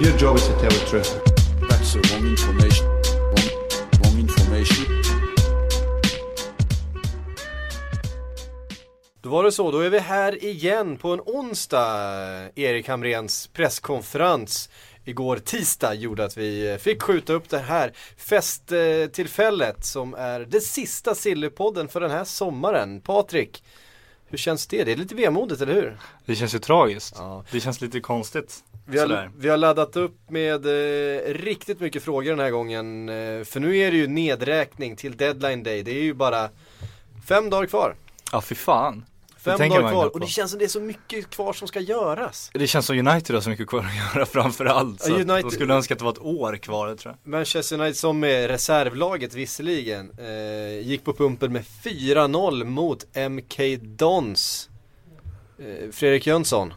Your job is to tell the truth. That's the wrong information. Wrong, wrong information. Då var det så, då är vi här igen på en onsdag. Erik Hamrens presskonferens igår tisdag gjorde att vi fick skjuta upp det här festtillfället som är det sista Sillypodden för den här sommaren. Patrik, hur känns det? Det är lite vemodigt, eller hur? Det känns ju tragiskt. Ja. Det känns lite konstigt. Vi har, vi har laddat upp med eh, riktigt mycket frågor den här gången. Eh, för nu är det ju nedräkning till deadline day. Det är ju bara fem dagar kvar. Ja, fy fan. Fem dagar kvar och det känns som det är så mycket kvar som ska göras. Det känns som United har så mycket kvar att göra framförallt. Så United- De skulle önska att det var ett år kvar, tror jag. Manchester United som är reservlaget visserligen eh, gick på pumpen med 4-0 mot MK Dons. Eh, Fredrik Jönsson.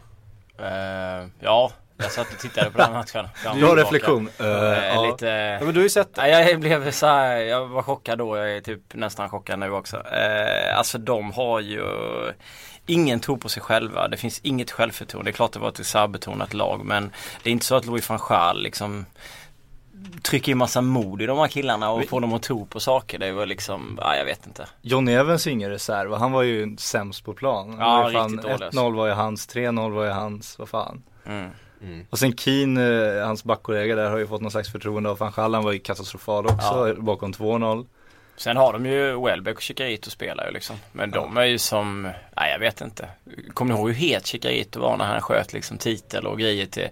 Eh, ja, jag satt och tittade på den matchen. Du har reflektion. Eh, ja. Lite... Ja men du har ju sett det. Jag blev så här, jag var chockad då, jag är typ nästan chockad nu också. Eh, alltså de har ju ingen tro på sig själva, det finns inget självförtroende. Det är klart det var ett reservbetonat lag men det är inte så att Louis van Gaal liksom trycker in massa mod i de här killarna och får dem att tro på saker. Det var liksom, ja, jag vet inte. Johnny Evans är ingen reserv, han var ju sämst på plan. Ja, riktigt dålig, alltså. 1-0 var ju hans, 3-0 var ju hans, vad fan. Mm. Och sen Keane, eh, hans backkollega där har ju fått någon slags förtroende av van han var ju katastrofal också, bakom 2-0. Sen har de ju Welbeck och Chicarito spelar ju liksom. Men de är ju som, nej jag vet inte. Kommer ni ihåg hur het Chicarito var när han sköt liksom titel och grejer till,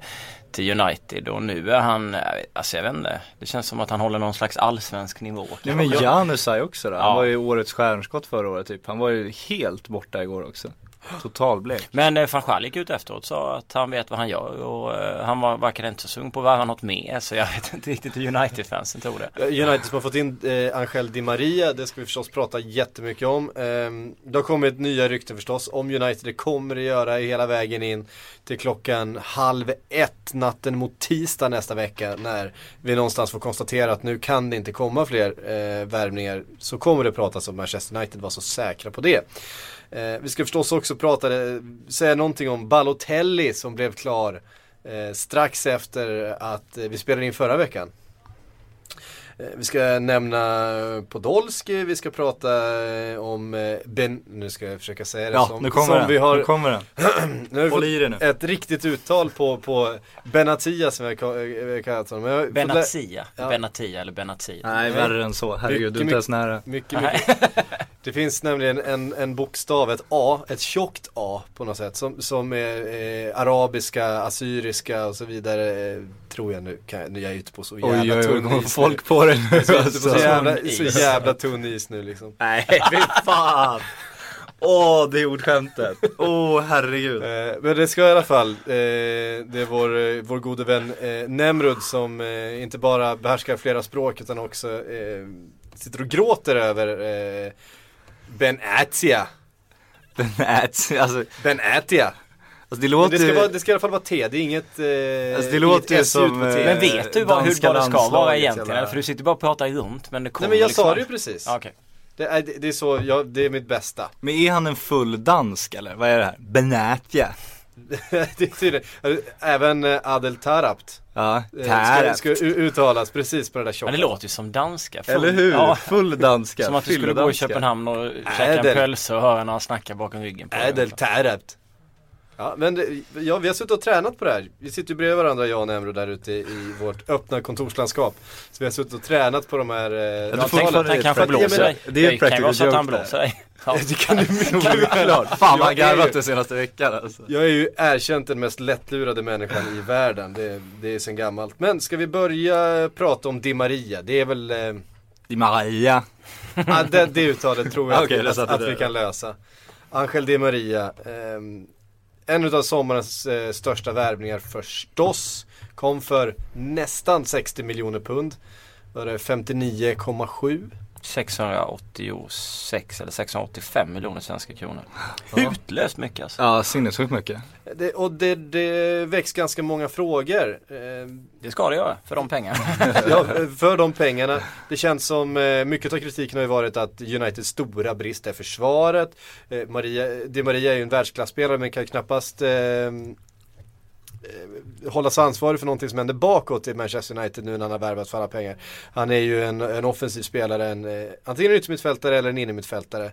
till United och nu är han, alltså jag vet inte. Det känns som att han håller någon slags allsvensk nivå. Ja men Janusaj också då, han Ja. var ju årets stjärnskott förra året typ. Han var ju helt borta igår också. Totalblek. Men eh, van Gaal gick ut efteråt och sa att han vet vad han gör och eh, han var, verkade inte så sugen på att värva något mer så jag vet inte riktigt hur United-fansen tror det. Eh, United som har fått in eh, Angel Di Maria, det ska vi förstås prata jättemycket om. Ehm, det har kommit nya rykten förstås om United, det kommer det göra hela vägen in till klockan halv ett natten mot tisdag nästa vecka när vi någonstans får konstatera att nu kan det inte komma fler eh, värvningar. Så kommer det pratas om Manchester United, var så säkra på det. Eh, vi ska förstås också prata, eh, säga någonting om Balotelli som blev klar eh, strax efter att eh, vi spelade in förra veckan. Eh, Vi ska nämna Podolski, vi ska prata eh, om eh, Ben, nu ska jag försöka säga det Ja, som, nu kommer som den. vi har, Nu kommer den. nu har vi Håll fått i dig nu. ett riktigt uttal på, på Benatia som jag eh, kallat honom. Jag har Benatia, Ja. Benatia eller Benatia. Nej värre än så, herregud du är Mycket, inte ens nära. Mycket, mycket. Det finns nämligen en, en bokstav, ett A, ett tjockt A på något sätt som, som är eh, arabiska, assyriska och så vidare eh, tror jag nu. Kan, nu är jag ute på så jävla Oj oj oj, tunn nu. folk på dig nu Så, alltså. så, jävla, så jävla tunn is nu liksom. Nej fy fan! Åh det ordskämtet, åh herregud. Eh, men det ska i alla fall, eh, det är vår, eh, vår gode vän eh, Nemrud som eh, inte bara behärskar flera språk utan också eh, sitter och gråter över eh, Benatia. Den äts, alltså, Benatia. Alltså det låter det, ska vara, det ska i alla fall vara T, det är inget eh, Alltså, det låter inget S ut som, på T. Men vet du vad, hur danska vad det ska vara egentligen? jävla- För du sitter bara och pratar runt men det kommer Nej men jag liksom... sa det ju precis. Ja, Okej. Det, är, det, är så, ja, det är mitt bästa. Men är han en full dansk eller? Vad är det här? Benatja? det är tydligt. Även eh, Adel Tarabt Ja, eh, ska, ska uttalas precis på det där tjocka. Men det låter ju som danska. Full- Eller hur? Ja, Full danska, som att du skulle gå i. Köpenhamn och käka Ädel. en pölse och höra när han snackar bakom ryggen på. Adel Tarabt. Ja men det, ja, vi har suttit och tränat på det här. Vi sitter ju bredvid varandra jag och Nemro där ute i vårt öppna kontorslandskap. Så vi har suttit och tränat på de här eh, Ja, att han det kanske blåser dig. det är kan ju vara så att han blåser dig. Ja. Det kan du mycket väl. Fan vad ju- garvat det senaste veckan alltså. Jag är ju erkänt den mest lättlurade människan i världen. Det, det är sen gammalt. Men ska vi börja prata om Di Maria? Det är väl, eh, Di Maria. ah, det, det uttalet tror jag Okej, att, att du vi kan lösa. Angel Di Maria. ehm, en av sommarens eh, största värvningar förstås. Kom för nästan 60 miljoner pund. Var det 59,7? 686 eller 685 miljoner svenska kronor. Hutlöst mycket alltså. Ja, sinnessjukt mycket. Det, och det, det väcks ganska många frågor. Eh, Det ska det göra för de pengarna. ja, för de pengarna. Det känns som, eh, mycket av kritiken har ju varit att Uniteds stora brist är försvaret. Eh, Maria, Di Maria är ju en världsklasspelare men kan knappast eh, eh, Eh, hållas ansvarig för någonting som händer bakåt i Manchester United nu när han har värvat för alla pengar. Han är ju en, en offensiv spelare, en, eh, antingen en yttermittfältare eller en innermittfältare.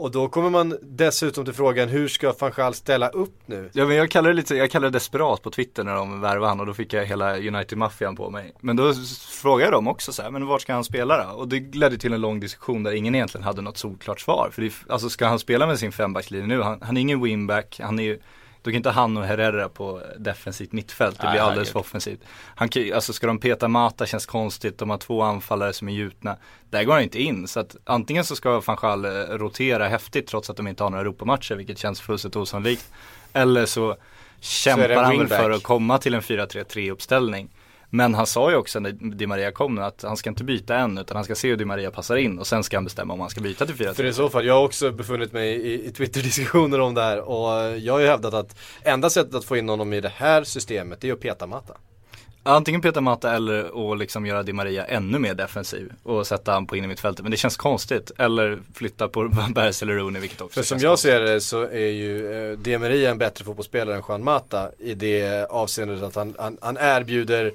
Och då kommer man dessutom till frågan hur ska van ställa upp nu? Ja men jag kallar det lite, jag kallar det desperat på Twitter när de värvade han och då fick jag hela United-maffian på mig. Men då frågade jag dem också så här, men vart ska han spela då? Och det ledde till en lång diskussion där ingen egentligen hade något solklart svar. För det, alltså ska han spela med sin fembackslinje nu, han, han är ingen winback, han är ju då kan inte han och Herrera på defensivt mittfält, det blir alldeles för offensivt. Han kan, alltså ska de peta Mata känns konstigt, de har två anfallare som är gjutna. Där går han inte in, så att antingen så ska van Gaal eh, rotera häftigt trots att de inte har några Europamatcher, vilket känns fullständigt osannolikt. Eller så kämpar en han väl för att komma till en 4-3-3 uppställning. Men han sa ju också när Di Maria kom att han ska inte byta än utan han ska se hur Di Maria passar in och sen ska han bestämma om han ska byta till 4-3. För i så fall, jag har också befunnit mig i, i Twitter-diskussioner om det här och jag har ju hävdat att enda sättet att få in honom i det här systemet är att peta Matta. Antingen Peter Matta eller att liksom göra Di Maria ännu mer defensiv och sätta han på in i mittfältet. Men det känns konstigt. Eller flytta på Van Persie eller Rooney vilket också För som jag konstigt. ser det så är ju eh, Di Maria en bättre fotbollsspelare än Juan Mata i det avseendet att han, han, han erbjuder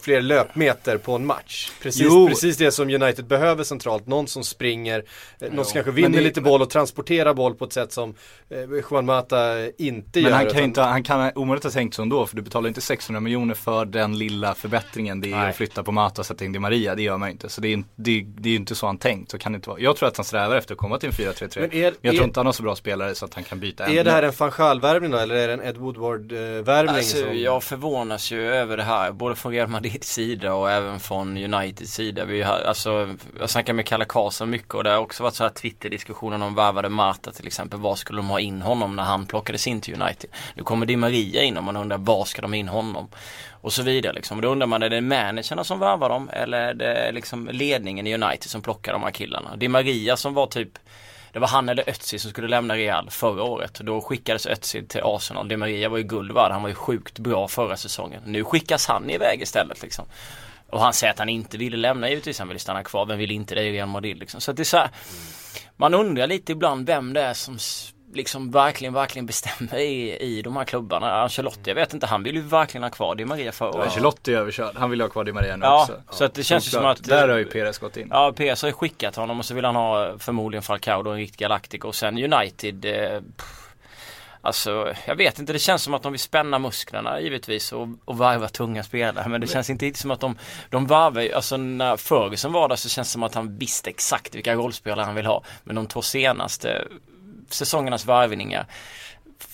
fler löpmeter på en match. Precis, Jo. precis det som United behöver centralt. Någon som springer, eh, någon som kanske vinner Men det- lite boll och transporterar boll på ett sätt som eh, Juan Mata inte gör. Men han kan utan- inte, han kan omöjligt ha tänkt så ändå för du betalar inte 600 miljoner för den lilla förbättringen det är Nej. att flytta på Mata och sätta in Di Maria, det gör man inte. Så det är, inte- det, det är ju inte så han tänkt, så kan det inte vara. Jag tror att han strävar efter att komma till en 4-3-3. Men Men är- jag är- tror inte han har så bra spelare så att han kan byta Är det här en van Gaal-värvning då eller är det en Ed Woodward-värvning? Alltså, som... jag förvånas ju över det här, både från Real Madrids sida och även från Uniteds sida. Vi har, alltså, jag snackar med Kalle Karlsson mycket och det har också varit så här Twitter-diskussioner om värvade Marta till exempel. Var skulle de ha in honom när han plockades in till United? Nu kommer Di Maria in och man undrar var ska de in honom? Och så vidare liksom. Och då undrar man är det managerna som värvar dem eller är det liksom ledningen i United som plockar de här killarna? Di Maria som var typ det var han eller Ötzi som skulle lämna Real förra året. Då skickades Ötzi till Arsenal. De Maria var ju guld värd. Han var ju sjukt bra förra säsongen. Nu skickas han iväg istället liksom. Och han säger att han inte ville lämna givetvis. Han ville stanna kvar. Vem vill inte det i Real Madrid liksom. Så att det är så här, Man undrar lite ibland vem det är som liksom verkligen, verkligen bestämmer i, i de här klubbarna. Ancelotti, jag vet inte. Han vill ju verkligen ha kvar Di Maria förra året. Ancelotti är överkörd, han vill ha kvar Di Maria nu Ja, också. så att det känns ju som att- Där har ju Perez gått in. Ja, PS har ju skickat honom och så vill han ha förmodligen Falcao då, en riktig galaktiker och sen United eh, Alltså, jag vet inte, det känns som att de vill spänna musklerna givetvis och, och varva tunga spelare men det känns inte riktigt som att de, de varvar alltså när Ferguson var där så känns det som att han visste exakt vilka rollspelare han vill ha. Men de två senaste säsongernas varvningar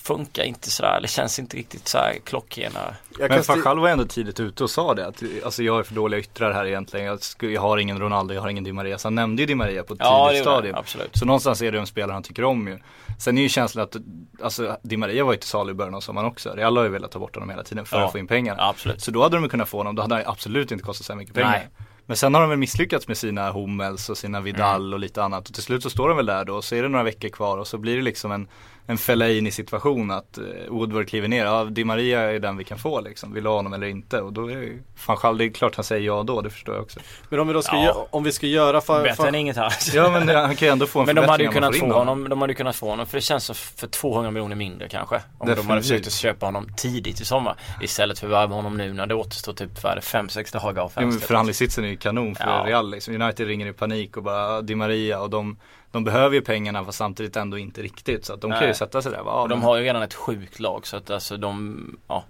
funkar inte sådär, eller känns inte riktigt såhär klockrena. Jag Men Gaal var ändå tidigt ute och sa det att alltså jag är för dåliga yttrar här egentligen. Jag, jag har ingen Ronaldo, jag har ingen Di Maria. Så han nämnde ju Di Maria på ett Ja, tidigt stadium. absolut. Så någonstans är det en spelare han tycker om ju. Sen är ju känslan att, alltså Di Maria var ju till salu i början av sommaren också. Real har ju velat ta bort honom hela tiden för Ja. att få in pengar. Ja, absolut. Så då hade de kunnat få honom, då hade han absolut inte kostat så här mycket pengar. Nej. Men sen har de väl misslyckats med sina Hummels och sina Vidal Mm. och lite annat. Och till slut så står de väl där då och så är det några veckor kvar och så blir det liksom en, en Fellaini situation att eh, Woodward kliver ner. Ja, Di Maria är den vi kan få liksom. Vill du ha honom eller inte? Och då är ju fan själv, det är klart han säger ja då, det förstår jag också. Men om vi då ska, Ja. gö- om vi ska göra fa- Bättre fa- än inget alls. Ja men han kan ju ändå få en Men de hade ju kunnat få honom, de hade ju kunnat få honom för det känns som för 200 miljoner mindre kanske. Om de hade Definitivt. försökt att köpa honom tidigt i sommar. Istället för att värva honom nu när det återstår typ, vad är det, 5-6 dagar av Ja, men fönstret. förhandlingssitsen är ju kanon för Ja. Real liksom. United ringer i panik och bara Di Maria och de, de behöver ju pengarna fast samtidigt ändå inte riktigt. Så att de kan Nej. ju sätta sig där. Va? Ja, Och de har ju redan ett sjukt lag så att alltså de, ja.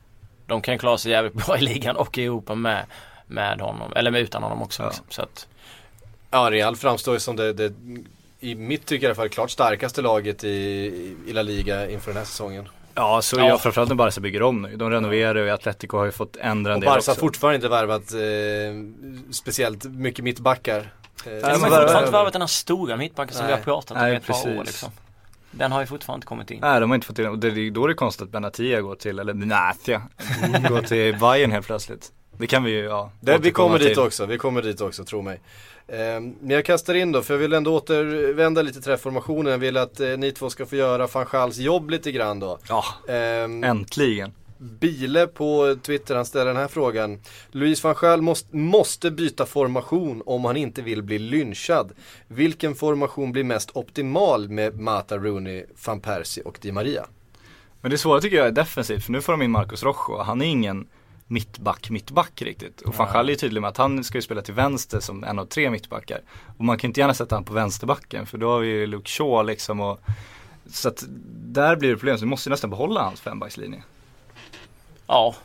De kan klara sig jävligt bra i ligan och i Europa med, med honom, eller med utan honom också Ja. liksom. Så att, Ja, Real framstår ju som det, det i mitt tycke i alla fall klart starkaste laget i, i La Liga inför den här säsongen. Ja, så Ja. ja. framförallt när Barca bygger om nu. De renoverar och Atletico har ju fått ändra en Och del Barca också. har fortfarande inte värvat eh, speciellt mycket mittbackar. Eh, de men har fortfarande inte värvat den här stora mittbacken som vi har pratat om i ett par år precis. liksom. Den har ju fortfarande inte kommit in. Nej de har inte fått in och det är då det är konstigt att Benatia går till, eller Benatia, går till Bayern helt plötsligt. Det kan vi ju, ja. Det, vi kommer dit till. också, vi kommer dit också, tro mig. Ehm, men jag kastar in då, för jag vill ändå återvända lite till träffformationen. Jag vill att eh, ni två ska få göra van Schals jobb lite grann då. Ja, Ehm, äntligen. Bile på Twitter, han ställer den här frågan. Louis van Gaal måste, måste byta formation om han inte vill bli lynchad. Vilken formation blir mest optimal med Mata, Rooney, van Persie och Di Maria? Men det svåra tycker jag är defensivt, för nu får de in Marcus Rojo. Han är ingen mittback, mittback riktigt. Och van Gaal är tydlig med att han ska ju spela till vänster som en av tre mittbackar. Och man kan inte gärna sätta han på vänsterbacken, för då har vi ju Luke Shaw liksom och så att där blir det problem, så vi måste nästan behålla hans fembackslinje. Ja,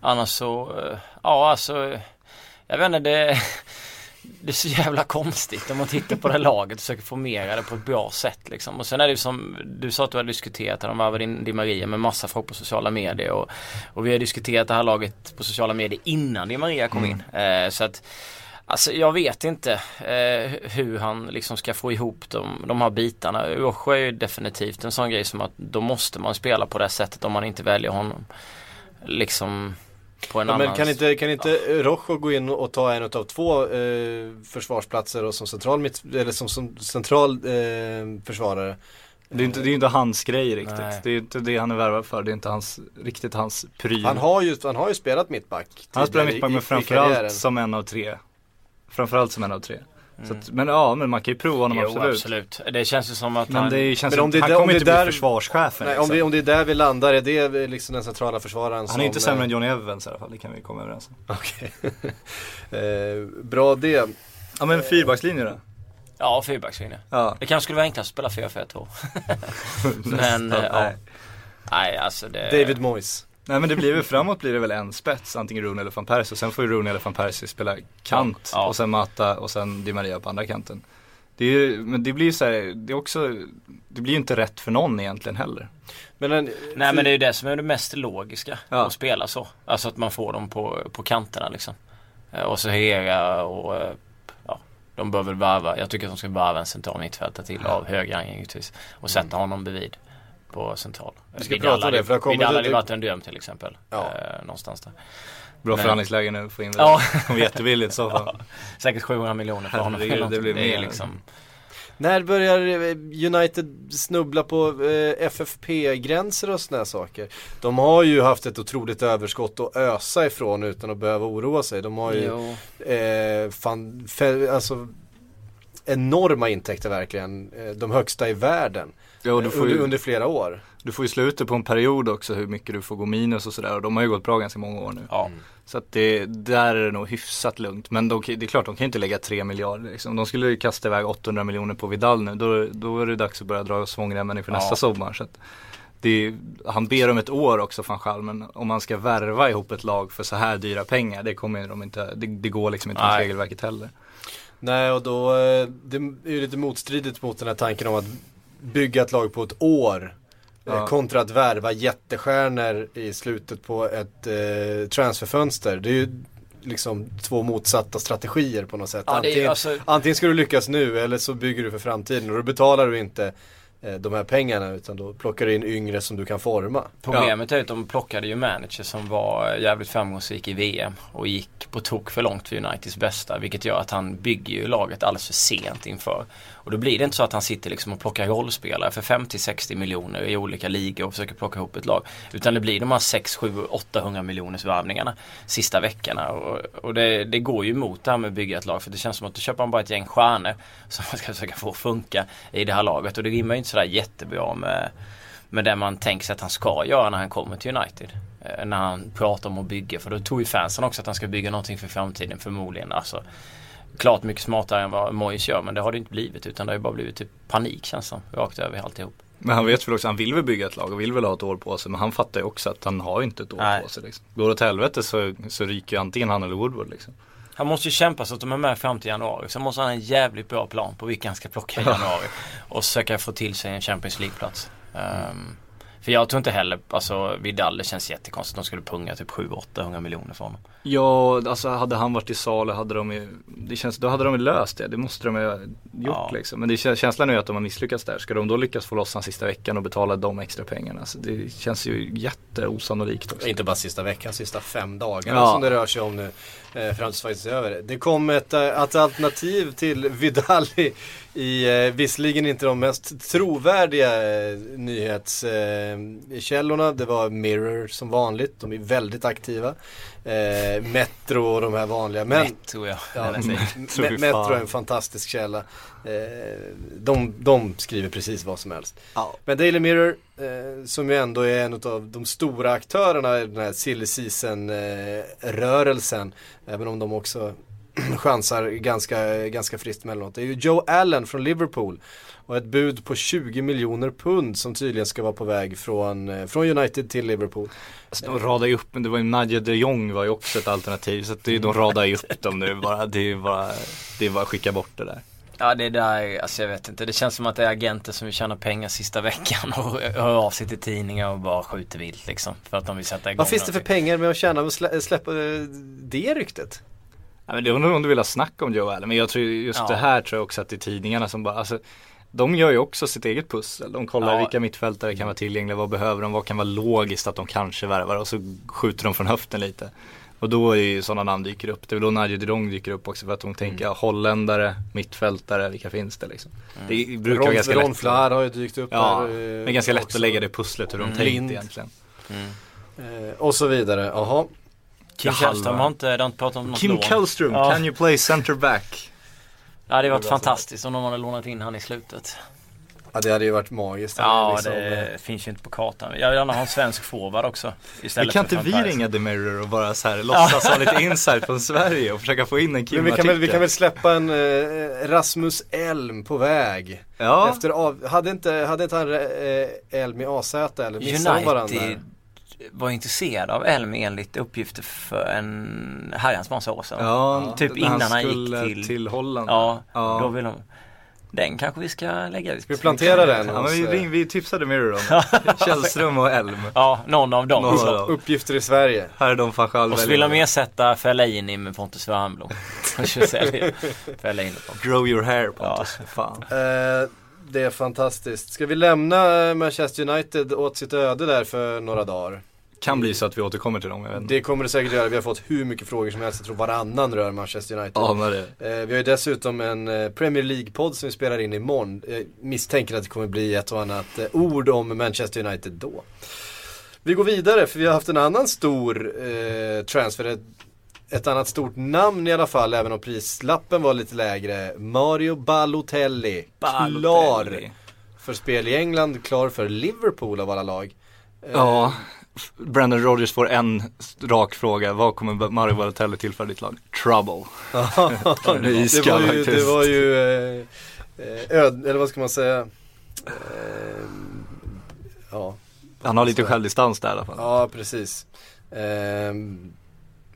annars så, eh, ja alltså, jag vet inte det, det är så jävla konstigt om man tittar på det här laget och försöker formera det på ett bra sätt liksom. Och sen är det ju som du sa att du har diskuterat, de varvade in Di Maria med massa folk på sociala medier och, och vi har diskuterat det här laget på sociala medier innan Di Maria kom in. Eh, så att Alltså jag vet inte eh, hur han liksom ska få ihop de, de här bitarna. Rojo är ju definitivt en sån grej som att då måste man spela på det sättet om man inte väljer honom. Liksom på en Ja, annan. men kan inte, kan inte Rojo gå in och ta en av två eh, försvarsplatser och som central, mitt, eller som, som central eh, försvarare? Det är inte, det är inte hans grej riktigt. Nej. Det är inte det han är värvad för, det är inte hans, riktigt hans pryl. Han har ju, han har ju spelat mittback Han har spelat mittback men framförallt som en av tre. Framförallt som en av tre. Så att, men ja, men man kan ju prova honom Jo, absolut. absolut. Det känns ju som att Men han... det känns Men om det är han kommer det inte är där- bli försvarschefen. Nej, om, liksom. det, om det är där vi landar, är det liksom den centrala försvararen Han är inte som, sämre än eh, Johnny Evans i alla fall, det kan vi komma överens om. Okej. eh, bra det. Ja men fyrbackslinje då? Ja, fyrbackslinje. Ja. Det kanske skulle vara enklast att spela 4-4-2. men, eh, ja. nej. Nej, alltså det... David Moyes. Nej men det blir väl framåt blir det väl en spets, antingen Rooney eller van Persie. Och sen får ju Rooney eller van Persie spela kant Ja. och sen Mata och sen Di Maria på andra kanten. Det är ju, men det blir ju så här, det är också, det blir ju inte rätt för någon egentligen heller. Men en, Nej men det är ju det som är det mest logiska. Ja. Att spela så. Alltså att man får dem på, på kanterna liksom. Eh, Och så Hera och eh, ja, de bör väl varva. Jag tycker att de ska varva en central mittfältare till av högra givetvis. Och sätta honom bredvid på central. Vi ska prata om det, för det har kommit Vidal hade varit en dröm till exempel. Ja. Eh, någonstans där. Bra Men- förhandlingsläge nu, få in det. Ja. Kommer jättebilligt i så fall. Säkert 700 miljoner för honom. Herregud, det blir mer. liksom När börjar eh, United snubbla på eh, FFP-gränser och sådana saker? De har ju haft ett otroligt överskott att ösa ifrån utan att behöva oroa sig. De har ju eh, fan, fe, alltså, enorma intäkter verkligen. Eh, de högsta i världen. Ja, och du får under, ju, under flera år. du får ju slutet på en period också hur mycket du får gå minus och sådär. Och de har ju gått bra ganska många år nu. Ja. Så att det, där är det nog hyfsat lugnt. Men de, det är klart, de kan ju inte lägga 3 miljarder liksom. De skulle ju kasta iväg 800 miljoner på Vidal nu. Då, då är det dags att börja dra svångremmen inför Ja. nästa sommar. Så att det han ber om ett år också van Gaal, men om man ska värva ihop ett lag för så här dyra pengar, det kommer de inte, det, det går liksom inte med regelverket heller. Nej och då, eh, det är ju lite motstridigt mot den här tanken om att bygga ett lag på ett år. eh, Ja. Kontra att värva jättestjärnor i slutet på ett eh, transferfönster. Det är ju liksom två motsatta strategier på något sätt. Ja, antingen, alltså- antingen ska du lyckas nu eller så bygger du för framtiden och då betalar du inte eh, de här pengarna utan då plockar du in yngre som du kan forma. Problemet är att de plockade ju manager som var jävligt framgångsrik i VM och gick på tok för långt för Uniteds bästa. Vilket gör att han bygger ju laget alldeles för sent inför. Och då blir det inte så att han sitter liksom och plockar rollspelare för 50-60 miljoner i olika ligor och försöker plocka ihop ett lag. Utan det blir de här 6, 7, 800 miljoners värvningarna sista veckorna. Och, och det, det går ju emot det här med att bygga ett lag för det känns som att då köper man bara ett gäng stjärnor som man ska försöka få funka i det här laget. Och det rimmar ju inte sådär jättebra med med det man tänker sig att han ska göra när han kommer till United. Eh, när han pratar om att bygga. För då tror ju fansen också att han ska bygga någonting för framtiden förmodligen. Alltså, klart mycket smartare än vad Moyes gör men det har det inte blivit. Utan det har ju bara blivit typ panik känns som. Rakt över alltihop. Men han vet väl också, han vill väl bygga ett lag och vill väl ha ett år på sig. Men han fattar ju också att han har inte ett år Nej. på sig. Liksom. Går det åt helvete så, så ryker antingen han eller Woodward liksom. Han måste ju kämpa så att de är med fram till januari. Sen måste han ha en jävligt bra plan på vilka han ska plocka i januari. Och försöka få till sig en Champions League-plats. Ehm, För jag tror inte heller, alltså Vidal det känns jättekonstigt att de skulle punga typ 700-800 miljoner för honom. Ja, alltså hade han varit i salu hade de ju, det känns, då hade de ju löst det. Det måste de ju ha gjort Ja. liksom. Men det, kän- känslan är ju att de har misslyckats där. Ska de då lyckas få loss han sista veckan och betala de extra pengarna? Så det känns ju jätteosannolikt också. Inte bara sista veckan, sista fem dagarna Ja. som det rör sig om nu. Eh, fram tills faktiskt över. Det kom ett, eh, ett alternativ till Vidal i, i eh, visserligen inte de mest trovärdiga eh, nyhetskällorna. Eh, Det var Mirror som vanligt, de är väldigt aktiva. Eh, Metro och de här vanliga. Men Ett tror jag. Ja, Eller- Me- Metro är en fantastisk källa. Eh, de, de skriver precis vad som helst. Ja. Men Daily Mirror, eh, som ju ändå är en av de stora aktörerna i den här silly season-rörelsen, även om de också chansar ganska, ganska friskt emellanåt. Det är ju Joe Allen från Liverpool och ett bud på 20 miljoner pund som tydligen ska vara på väg från, eh, från United till Liverpool. Alltså, de radar ju upp, men det var ju Nadja de Jong var ju också ett alternativ. Så att det, de radar ju upp dem nu bara. Det är ju bara, det är bara att skicka bort det där. Ja det där, alltså jag vet inte. Det känns som att det är agenter som vill tjäna pengar sista veckan och hör av sig till tidningar och bara skjuter vilt liksom. För att de vill sätta igång Vad finns det för pengar med att tjäna och slä, släppa eh, det ryktet? Ja, men det undrar om du vill ha snack om Joe Allen. Men jag tror just Ja. det här tror jag också att det är tidningarna som bara, alltså de gör ju också sitt eget pussel. De kollar Ja. vilka mittfältare kan vara tillgängliga, vad behöver de, vad kan vara logiskt att de kanske värvar och så skjuter de från höften lite. Och då är ju sådana namn dyker upp. Det är väl då Nadja de Jong dyker upp också för att de tänker Mm. holländare, mittfältare, vilka finns det liksom. Det brukar vara Ron, ganska Ron lätt. Flair har ju dykt upp Ja, där. eh, men ganska lätt också. att lägga det pusslet hur de Mm. tänkt egentligen. Eh, och så vidare, jaha. Kim. Källström har inte, det inte pratat om något Kim. Källström, Ja. can you play center back? Ja det hade varit fantastiskt om de hade lånat in han i slutet. Ja det hade ju varit magiskt. Ja Liksom, eh, det finns ju inte på kartan. Jag vill gärna ha en svensk forward också. Istället kan för inte vi Persie. ringa The Mirror och bara så här låtsas ha lite insight från Sverige och försöka få in en Men vi kan, väl, vi kan väl släppa en eh, Rasmus Elm på väg. Ja, Efter av, hade inte, hade inte han eh, Elm i AZ eller missade de varandra? United var intresserad av Elm enligt uppgifter för en herrans massa år sedan. ja Typ när innan han gick till- till Holland. Ja, ja. då vill de Den kanske vi ska lägga ut. Ska vi plantera den? Ja, vi, eh, ring, vi tipsade Mirror om Källström och Elm. Ja, någon av dem. Någon av dem. Uppgifter i Sverige. Här är de fan själva. Och så vill de ersätta Fellaini med Pontus Wernbloom. Grow your hair Pontus. Fan. Eh, det är fantastiskt. Ska vi lämna eh, Manchester United åt sitt öde där för några dagar? Kan bli så att vi återkommer till dem. Det kommer det säkert göra. Vi har fått hur mycket frågor som helst. Jag tror varannan rör Manchester United. Men det. Eh, vi har ju dessutom en eh, Premier League-podd som vi spelar in imorgon. Jag misstänker att det kommer bli ett och annat eh, ord om Manchester United då. Vi går vidare för vi har haft en annan stor eh, transfer. Ett, ett annat stort namn i alla fall, även om prislappen var lite lägre. Mario Balotelli. Klar Balotelli. för spel i England, klar för Liverpool av alla lag. Ja. Brandon Rogers får en rak fråga. Vad kommer Mario Balotelli tillföra ditt lag? Trouble. det är det, iskall var ju, det var ju, eh, eh, öd, eller vad ska man säga? Eh, ja, Han har lite självdistans där i alla fall. ja, precis. Ehm,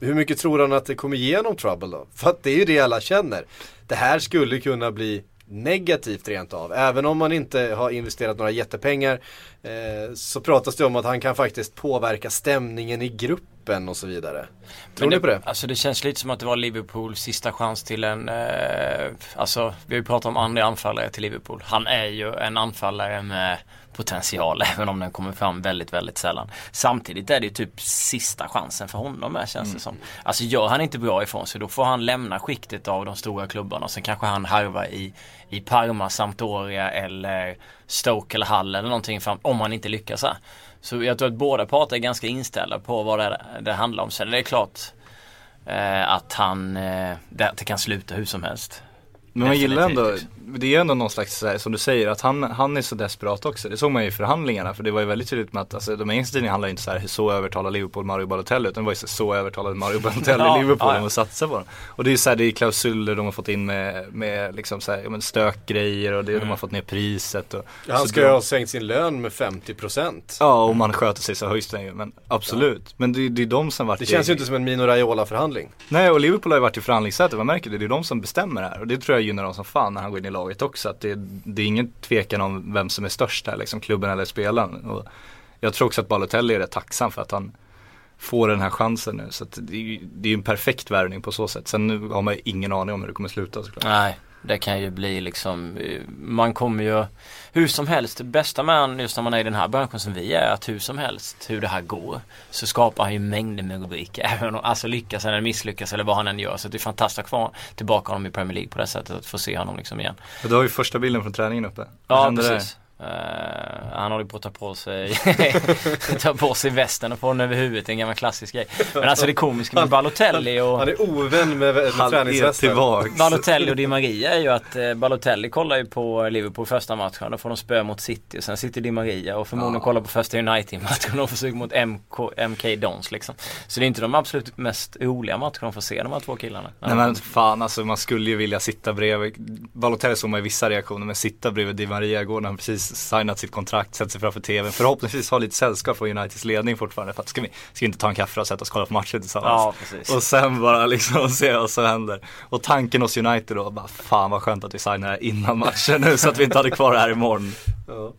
hur mycket tror han att det kommer igenom Trouble då? För att det är ju det alla känner. Det här skulle kunna bli negativt rent av. Även om man inte har investerat några jättepengar eh, så pratas det om att han kan faktiskt påverka stämningen i gruppen och så vidare. Tror Men ni på det? Alltså det känns lite som att det var Liverpools sista chans till en, eh, alltså vi har ju pratat om andra anfallare till Liverpool. Han är ju en anfallare med potential även om den kommer fram väldigt, väldigt sällan. Samtidigt är det ju typ sista chansen för honom med känns det som. Alltså gör han inte bra ifrån sig då får han lämna skiktet av de stora klubbarna. Sen kanske han harvar i, i Parma, Sampdoria eller Stoke eller Hull eller någonting fram, om han inte lyckas här. Så jag tror att båda parter är ganska inställda på vad det, det handlar om. Sen är det klart eh, att han, eh, det, det kan sluta hur som helst. Men man gillar ändå, det är ändå någon slags, så här, som du säger, att han, han är så desperat också. Det såg man ju i förhandlingarna, för det var ju väldigt tydligt med att, alltså, de engelska tidningarna handlar ju inte så här, så övertalar Liverpool Mario Balotelli, utan det var ju så, så övertalade Mario Balotelli Ja, Liverpool ja, ja. om att satsa på dem. Och det är ju så här, det är klausuler de har fått in med, med liksom så här, ja, men stökgrejer och det, de har fått ner priset och Han så ska ju ha sänkt sin lön med 50%. Ja, om man sköter sig så höjs den ju, men absolut. Men det, det är de som varit Det i- känns ju inte som en Mino Raiola-förhandling. Nej och Liverpool har ju varit i förhandlingssätet, man märker det, det är de som bestämmer här och det tror jag gynnar dem som fan när han går in i laget också. Att det, det är ingen tvekan om vem som är störst här, liksom klubben eller spelaren. Och Jag tror också att Balotelli är rätt tacksam för att han får den här chansen nu. Så att det är ju det är ju en perfekt värvning på så sätt. Sen nu har man ju ingen aning om hur det kommer sluta såklart. Nej, det kan ju bli liksom, man kommer ju hur som helst, det bästa med han just när man är i den här branschen som vi är, att hur som helst hur det här går så skapar han ju mängder med rubriker. Även om, alltså lyckas eller misslyckas eller vad han än gör. Så det är fantastiskt att få tillbaka honom i Premier League på det sättet, att få se honom liksom igen. Och du har ju första bilden från träningen uppe. Ja, kände det? Eh, han håller på att ta på sig Ta på sig västen och få den över huvudet, en gammal klassisk grej. Men alltså det komiska med Balotelli och Han är ovän med, med Han träningsvästen. Balotelli och Di Maria är ju att eh, Balotelli kollar ju på Liverpool första matchen. Då får de spö mot City och sen sitter Di Maria och förmodligen kollar på första United-matchen och försöker mot MK, MK Dons liksom. Så det är inte de absolut mest roliga matcherna de får se de här två killarna. Nej men fan alltså man skulle ju vilja sitta bredvid Balotelli såg man i vissa reaktioner men sitta bredvid Di Maria igår när han precis signat sitt kontrakt, sätter sig framför tvn. Förhoppningsvis ha lite sällskap från Uniteds ledning fortfarande för att ska vi, ska vi inte ta en kaffe och sätta oss och kolla på matchen tillsammans. Ja. Och sen bara liksom se vad som händer. Och tanken hos United då, bara fan vad skönt att vi signar här innan matchen nu så att vi inte hade kvar det här imorgon. Ja.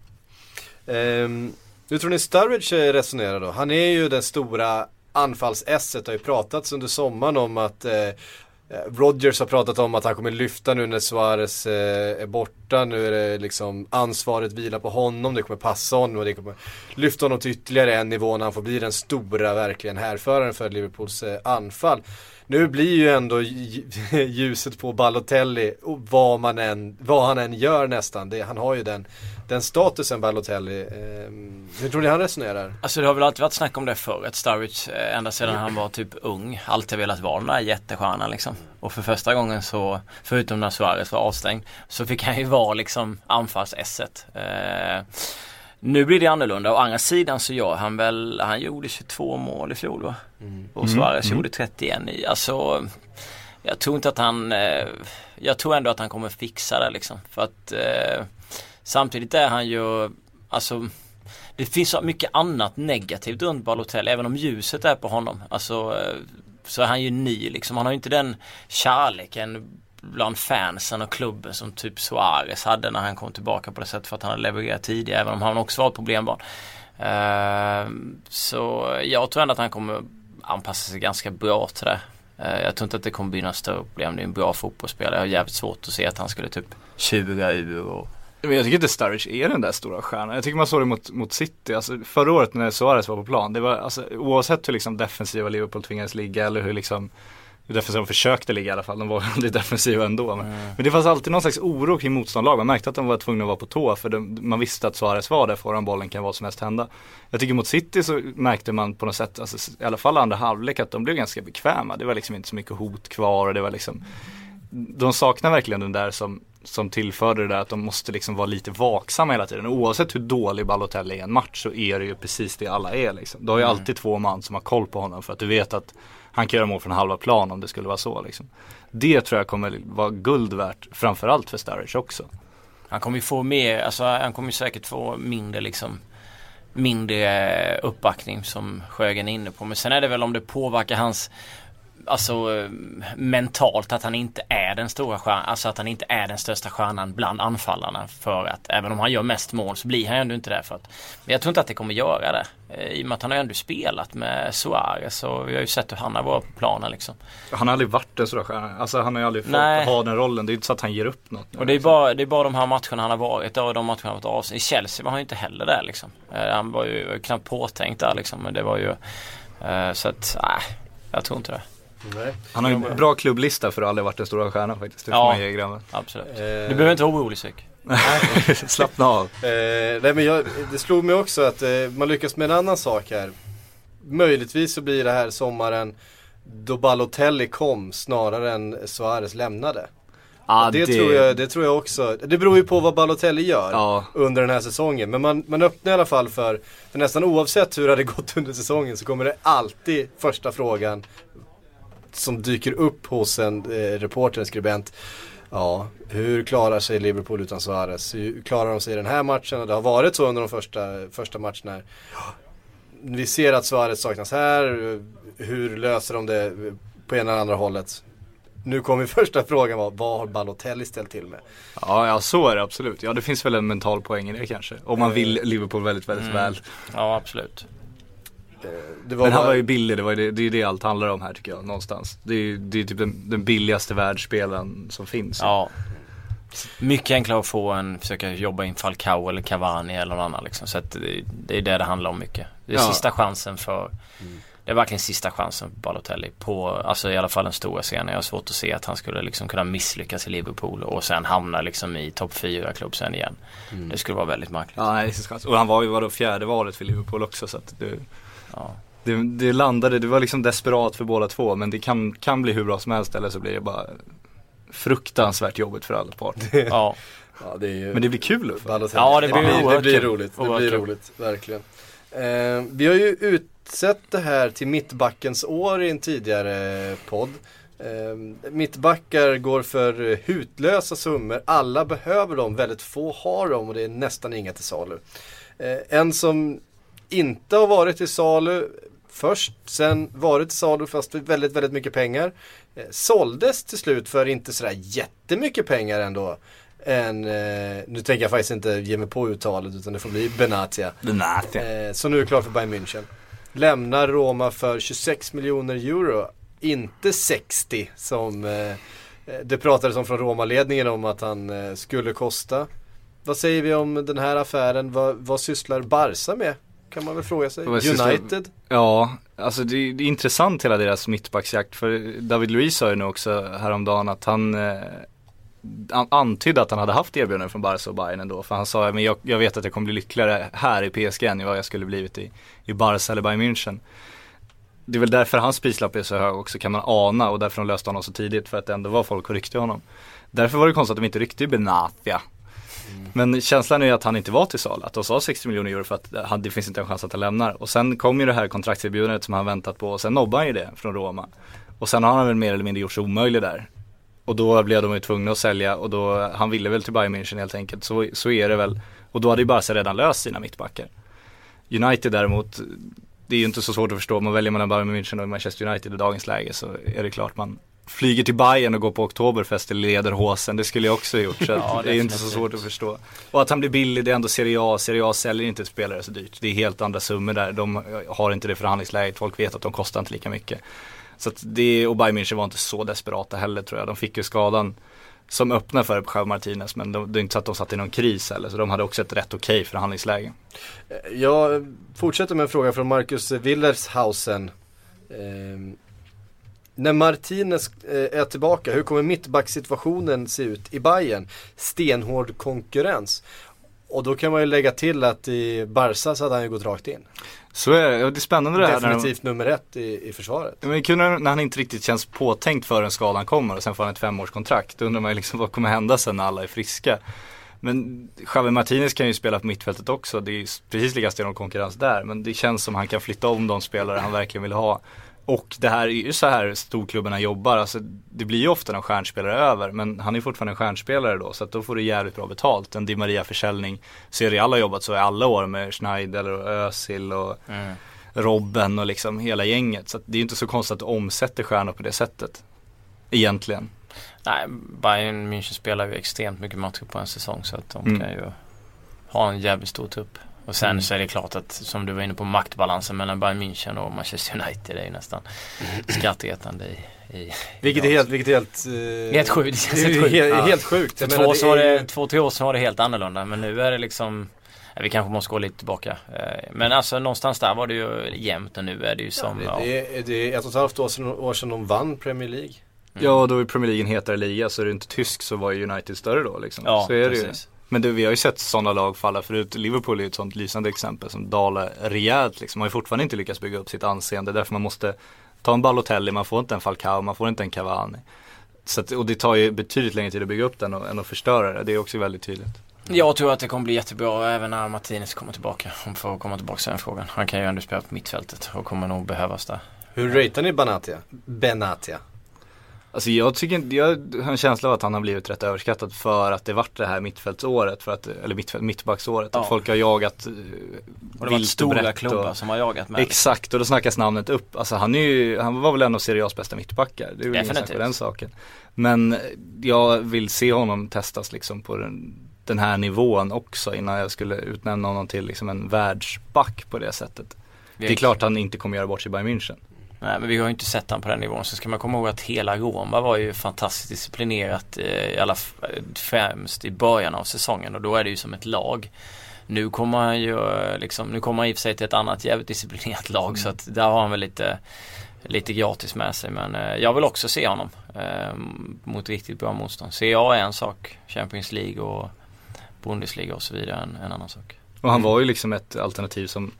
Ehm, hur tror ni Sturridge resonerar då? Han är ju den stora anfalls-esset. Det har ju pratats under sommaren om att eh, Eh, Rodgers har pratat om att han kommer lyfta nu när Suarez eh, är borta. Nu är det liksom ansvaret vilar på honom. Det kommer passa honom och det kommer lyfta honom till ytterligare en nivå när han får bli den stora verkligen härföraren för Liverpools eh, anfall. Nu blir ju ändå ljuset på Balotelli och vad, man än, vad han än gör nästan. Det, han har ju den, den statusen Balotelli. Eh, hur tror ni han resonerar? Alltså det har väl alltid varit snack om det förr. Att Sturridge eh, ända sedan han var typ ung alltid velat vara den där jättestjärnan liksom. Och för första gången så, förutom när Suarez var avstängd, så fick han ju vara liksom anfallsesset. Eh, nu blir det annorlunda. Å andra sidan så gör han väl, han gjorde 22 mål i fjol va? Och Suarez gjorde 31 i, alltså jag tror inte att han, eh, jag tror ändå att han kommer fixa det liksom. För att eh, samtidigt är han ju, alltså det finns så mycket annat negativt runt Balotelli, även om ljuset är på honom. Alltså eh, så är han ju ny liksom. Han har ju inte den kärleken bland fansen och klubben som typ Suarez hade när han kom tillbaka på det sättet för att han hade levererat tidigare, även om han också var ett problembarn. Eh, så jag tror ändå att han kommer anpassa sig ganska bra till det. Eh, jag tror inte att det kommer bli några större problem. Det är en bra fotbollsspelare. Jag har jävligt svårt att se att han skulle typ tjura ur och Men jag tycker inte Sturridge är den där stora stjärnan. Jag tycker man såg det mot, mot City. Alltså, förra året när Suarez var på plan. Det var, alltså, oavsett hur liksom, defensiva Liverpool tvingades ligga eller hur liksom hur defensiva de försökte ligga i alla fall. De var aldrig defensiva ändå. Men, men det fanns alltid någon slags oro kring motståndarlag. Man märkte att de var tvungna att vara på tå för de, man visste att Suarez var där föran bollen kan vad som helst hända. Jag tycker mot City så märkte man på något sätt, alltså, i alla fall andra halvlek, att de blev ganska bekväma. Det var liksom inte så mycket hot kvar och det var liksom de saknar verkligen den där som, som tillförde det där att de måste liksom vara lite vaksamma hela tiden. Oavsett hur dålig Balotelli är i en match så är det ju precis det alla är liksom. Du har ju alltid två man som har koll på honom för att du vet att han kan göra mål från halva plan om det skulle vara så liksom. Det tror jag kommer vara guld värt framförallt för Sturridge också. Han kommer ju få mer, alltså han kommer ju säkert få mindre liksom mindre eh, uppbackning som Sjögren är inne på. Men sen är det väl om det påverkar hans Alltså mentalt att han inte är den stora stjärnan, alltså att han inte är den största stjärnan bland anfallarna för att även om han gör mest mål så blir han ju ändå inte det för att Men jag tror inte att det kommer göra det eh, I och med att han har ändå spelat med Suarez och vi har ju sett hur han har varit på planen liksom Han har aldrig varit en stor stjärna. Alltså han har ju aldrig fått Nej. ha den rollen. Det är inte så att han ger upp något. nu, Och det är, liksom. bara, det är bara de här matcherna han har varit och de matcherna han har varit avstängd. I Chelsea var han ju inte heller där liksom. Eh, Han var ju knappt påtänkt där liksom. Men det var ju eh, Så att, nej. Jag tror inte det. Nej. Han har ju en bra klubblista för att aldrig varit den stora stjärnan faktiskt. Det får Ja. man ge grabben. Absolut. Eh, Du behöver inte vara orolig Psyk. Slappna av. Eh, nej men jag, det slog mig också att eh, man lyckas med en annan sak här. Möjligtvis så blir det här sommaren då Balotelli kom snarare än Suarez lämnade. Ja, det, Tror jag, det tror jag också. Det beror ju på vad Balotelli gör Ja. under den här säsongen. Men man, man öppnar i alla fall för, för nästan oavsett hur det hade gått under säsongen så kommer det alltid första frågan som dyker upp hos en eh, reporter, en skribent. Ja, hur klarar sig Liverpool utan Suarez? Hur klarar de sig i den här matchen? Och det har varit så under de första, första matcherna. här. Vi ser att Suarez saknas här. Hur löser de det på ena eller andra hållet? nu kommer första frågan var, vad har Balotelli ställt till med? Ja, ja så är det absolut. Ja det finns väl en mental poäng i det kanske. Om man vill Liverpool väldigt, väldigt Mm. väl. Ja absolut. Eh, Det var Men han bara- var ju billig, det, var ju det, det är ju det allt handlar om här tycker jag någonstans. Det är ju det är typ den, den billigaste världsspelaren som finns. Ja. Mycket enklare att få än försöka jobba in Falcao eller Cavani eller någon annan liksom. Så att det, det är det det handlar om mycket. Det är Ja. sista chansen för Det är verkligen sista chansen för Balotelli på, alltså i alla fall den stora scenen. Jag har svårt att se att han skulle liksom kunna misslyckas i Liverpool och sen hamna liksom i topp 4 klubb sen igen. Det skulle vara väldigt märkligt. Ja, nej. Och han var ju vadå fjärde valet för Liverpool också så att det, Ja. det, det landade, det var liksom desperat för båda två men det kan, kan bli hur bra som helst eller så blir det bara fruktansvärt jobbigt för alla parter. Ja. Ja, det ju Men det blir kul. Ja, det blir det blir kul. roligt. Det blir roligt, verkligen. Eh, vi har ju utsett det här till mittbackens år i en tidigare podd. Eh, mittbackar går för hutlösa summor. Alla behöver dem, väldigt få har dem och det är nästan inga till salu. Eh, en som inte har varit till salu först, sen varit till salu fast för väldigt, väldigt mycket pengar. Eh, såldes till slut för inte sådär jättemycket pengar ändå. En, eh, nu tänker jag faktiskt inte ge mig på uttalet utan det får bli Benatia. Nej. Eh, så nu är det klart för Bayern München. Lämnar Roma för 26 miljoner euro. Inte 60 som eh, eh, det pratades om från Roma-ledningen om att han eh, skulle kosta. Vad säger vi om den här affären? Vad, vad sysslar Barca med? Kan man väl fråga sig. United? Ja, alltså det, det är intressant hela deras mittbacksjakt för David Luiz sa ju nu också häromdagen att han eh, an- antydde att han hade haft erbjudanden från Barca och Bayern ändå. För han sa, men jag, jag vet att jag kommer bli lyckligare här i PSG än vad jag skulle blivit i, i Barca eller Bayern München. Det är väl därför hans prislapp är så hög också kan man ana och därför de löste honom så tidigt för att det ändå var folk och ryckte honom. Därför var det konstigt att de inte ryckte Benatia. Men känslan är att han inte var till salu, att de sa 60 miljoner euro för att eh, han, det finns inte en chans att han lämnar. Och sen kom ju det här kontraktserbjudandet som han väntat på och sen nobbade han ju det från Roma. Och sen har han väl mer eller mindre gjort sig omöjlig där. Och då blev de ju tvungna att sälja och då, han ville väl till Bayern München helt enkelt. Så, så är det väl. Och då hade ju Barca redan löst sina mittbackar. United däremot, det är ju inte så svårt att förstå. Man väljer mellan Bayern München och Manchester United i dagens läge så är det klart man flyger till Bayern och går på Oktoberfest i lederhosen. Det skulle jag också ha gjort. Så Ja, det är inte så svårt att förstå. Och att han blir billig, det är ändå Serie A. Serie A säljer inte spelare så dyrt. Det är helt andra summor där. De har inte det förhandlingsläget. Folk vet att de kostar inte lika mycket. Så att det, och Bayern München var inte så desperata heller tror jag. De fick ju skadan som öppnade för Javi Martinez men de, det är inte så att de satt i någon kris heller. Så de hade också ett rätt okej förhandlingsläge. Jag fortsätter med en fråga från Marcus Willershausen. När Martinez eh, är tillbaka, hur kommer mittbacksituationen se ut i Bayern? Stenhård konkurrens. Och då kan man ju lägga till att i Barca så hade han ju gått rakt in. Så är det, och det är spännande det här. Definitivt nummer ett i, i försvaret. Ja, Men kul när han inte riktigt känns påtänkt förrän skadan kommer och sen får han ett femårskontrakt. Då undrar man ju liksom vad kommer hända sen när alla är friska. Men Javi Martinez kan ju spela på mittfältet också. Det är ju precis lika stenhård konkurrens där. Men det känns som han kan flytta om de spelare han verkligen vill ha. Och det här är ju så här storklubbarna jobbar. Alltså, det blir ju ofta en stjärnspelare över. Men han är fortfarande en stjärnspelare då. Så att då får du jävligt bra betalt. En Di Maria-försäljning. Serial har jobbat så i alla år med Schneider och Özil och Mm. Robben och liksom hela gänget. Så det är ju inte så konstigt att de omsätter stjärnor på det sättet. Egentligen. Nej, Bayern München spelar ju extremt mycket matcher på en säsong så att de Mm. kan ju ha en jävligt stor trupp. Och sen Mm. så är det klart att som du var inne på maktbalansen mellan Bayern München och Manchester United är ju nästan skrattretande i, i Vilket är helt, vilket är helt... eh, Helt sjukt, det känns det är helt sjukt. Helt, Ja. helt sjukt. För två, menar, så var är det, två, tre år sedan var det helt annorlunda men nu är det liksom ja, Vi kanske måste gå lite tillbaka. Eh, Men alltså någonstans där var det ju jämnt och nu är det ju som ja, Det är, det är ett och ett halvt år sedan, år sedan de vann Premier League. Ja, då är Premier League en hetare liga så är det inte tysk så var ju United större då liksom. Ja, så är det ju. Men du, vi har ju sett sådana lag falla förut. Liverpool är ju ett sådant lysande exempel som dalar rejält liksom. Man har ju fortfarande inte lyckats bygga upp sitt anseende. Därför man måste ta en Balotelli, man får inte en Falcao, man får inte en Cavani. Så att, och det tar ju betydligt längre tid att bygga upp den och, än att förstöra det. Det är också väldigt tydligt. Jag tror att det kommer bli jättebra även när Martinez kommer tillbaka. Om får komma tillbaka till den frågan. Han kan ju ändå spela på mittfältet och kommer nog behövas där. Hur ratear ni Benatia? Benatia? Alltså jag tycker inte, jag har en känsla av att han har blivit rätt överskattad för att det vart det här mittfältsåret, för att, eller mittfält, mittbacksåret. Ja. Att folk har jagat eh, Och det har varit stora klubbar som har jagat med. Exakt, och då snackas namnet upp. Alltså han är ju, han var väl en av Serie A's bästa mittbackar. Det är väl ingen på den saken. Men eh, jag vill se honom testas liksom på den, den här nivån också innan jag skulle utnämna honom till liksom en världsback på det sättet. Det är klart han inte kommer göra bort sig i Bayern München. Nej men vi har ju inte sett han på den nivån. Så ska man komma ihåg att hela Roma var ju fantastiskt disciplinerat eh, i alla eh, främst i början av säsongen och då är det ju som ett lag. Nu kommer han ju eh, liksom, nu kommer han i och för sig till ett annat jävligt disciplinerat lag så att där har han väl lite Lite gratis med sig men eh, jag vill också se honom eh, mot riktigt bra motstånd. CA är en sak, Champions League och Bundesliga och så vidare en, en annan sak. Och han var ju liksom ett alternativ som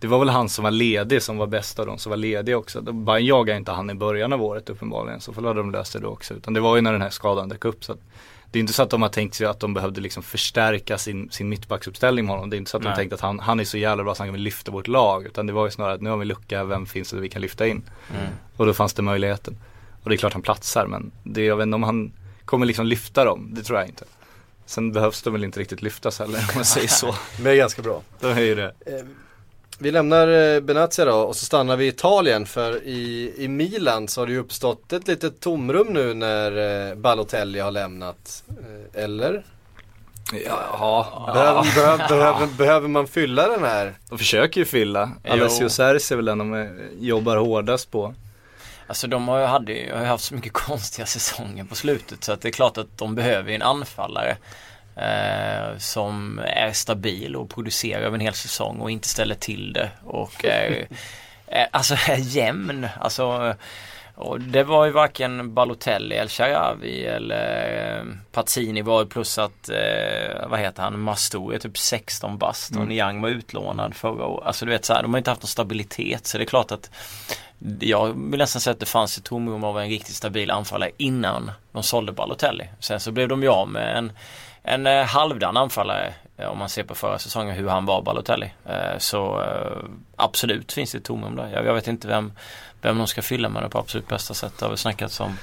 det var väl han som var ledig som var bäst av de som var lediga också. De bara jagade inte han i början av året uppenbarligen. Så får hade de löst det då också. Utan det var ju när den här skadan dök upp. Så att det är inte så att de har tänkt sig att de behövde liksom förstärka sin, sin mittbacksuppställning med honom. Det är inte så att Nej. de tänkte att han, han är så jävla bra så han kan lyfta vårt lag. Utan det var ju snarare att nu har vi lucka, vem finns det vi kan lyfta in? Mm. Och då fanns det möjligheten. Och det är klart han platsar men det, jag vet inte om han kommer liksom lyfta dem. Det tror jag inte. Sen behövs de väl inte riktigt lyftas heller om man säger så. Men det är ganska bra. Då är ju det. Vi lämnar eh, Benazia då och så stannar vi i Italien för i, i Milan så har det ju uppstått ett litet tomrum nu när eh, Balotelli har lämnat. Eh, eller? Ja, Behöver, behöver, behöver, behöver man fylla den här? de försöker ju fylla. Alessio Sersi är väl den de eh, jobbar hårdast på. Alltså de har ju, hade, har ju haft så mycket konstiga säsonger på slutet så att det är klart att de behöver ju en anfallare eh, som är stabil och producerar över en hel säsong och inte ställer till det och är, är, alltså är jämn. Alltså, och det var ju varken Balotelli eller Sharawi eller eh, Pazzini var plus att, eh, vad heter han, Mastori är typ 16 bast och Niang var utlånad förra året. Alltså du vet så här, de har inte haft någon stabilitet så det är klart att jag vill nästan säga att det fanns ett tomrum av en riktigt stabil anfallare innan de sålde Balotelli. Sen så blev de ju av med en, en eh, halvdan anfallare eh, om man ser på förra säsongen hur han var Balotelli. Eh, Så eh, absolut finns det ett tomrum där. Jag, jag vet inte vem, vem de ska fylla med det på absolut bästa sätt. Det har väl snackats om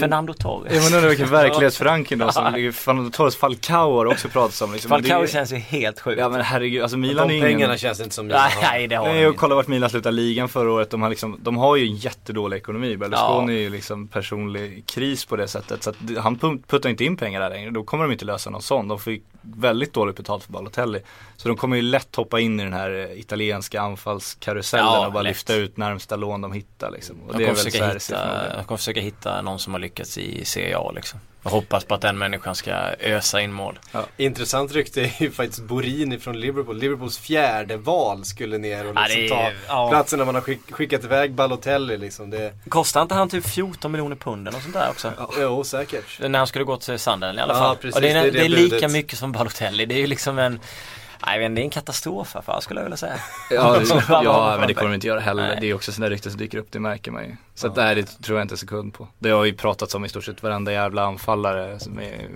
Fernando Torres. Jag undrar vilken verklighetsförankring då som ligger, Fernando Torres Falcao har också pratats om liksom. Falcao Det känns ju helt sjukt. Ja men herregud, alltså Milan De är ingen pengarna känns inte som Milan nej, har. nej, det har Nej, de och inte. kolla vart Milan slutade ligan förra året. De har, liksom, de har ju en jättedålig ekonomi. Berlusconi Ja. är ju liksom personlig kris på det sättet. Så att han put- puttar inte in pengar där längre. Då kommer de inte lösa någon sån. De får ju väldigt dåligt betalt för Balotelli. Så de kommer ju lätt hoppa in i den här eh, italienska anfallskarusellen Ja, och bara lätt. lyfta ut närmsta lån de hittar liksom. Och De det är kommer, försöka hitta, de kommer försöka hitta någon som har lyckats i Serie A liksom. Jag hoppas på att den människan ska ösa in mål. Intressant rykte är ju faktiskt Borini från Liverpool. Liverpools fjärde val skulle ner och Ja, liksom ta är- ja. platsen när man har skick, skickat iväg Balotelli liksom. Det, Kostar inte han typ 14 miljoner pund eller något sånt där också? jo säkert. När han skulle gå till Sunderland i alla Ja, fall. precis, och det är, det är det är lika mycket som Balotelli. Det är ju liksom en Nej, men det är en katastrof här, skulle jag vilja säga. Ja, det, ja men det kommer de inte göra heller. Nej. Det är också sådana rykten som dyker upp, det märker man ju. Så att, nej, det tror jag inte en sekund på. Det har ju pratats om i stort sett varenda jävla anfallare som är,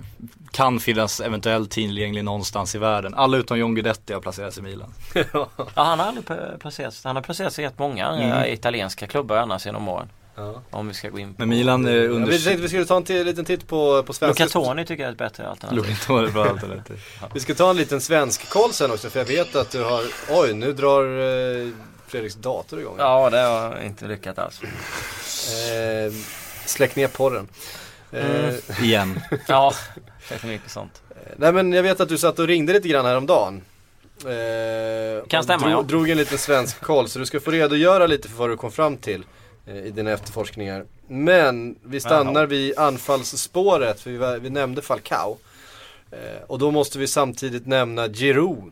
kan finnas eventuellt tillgänglig någonstans i världen. Alla utom John Guidetti har placerats i Milan. Ja, han har aldrig pla- placerats. Han har placerats i rätt många andra italienska klubbar annars genom åren. Ja. Om vi ska gå in på. Men Milan är Ja, under... vi tänkte vi skulle ta en liten titt på, på svenska. Lucatoni tycker jag är ett bättre alternativ. Är bra alternativ. Vi ska ta en liten svensk koll sen också för jag vet att du har, oj nu drar eh, Fredriks dator igång. Ja, det har inte lyckats alls. Eh, släck ner porren. Eh, Igen. Ja, det är för mycket sånt. Nej men jag vet att du satt och ringde lite grann häromdagen. Eh, Kan stämma, drog, ja. drog en liten svensk koll så du ska få redogöra lite för vad du kom fram till eh, i dina efterforskningar. Men vi stannar vid anfallsspåret för vi, var- vi nämnde Falcao. Eh, och då måste vi samtidigt nämna Giroud.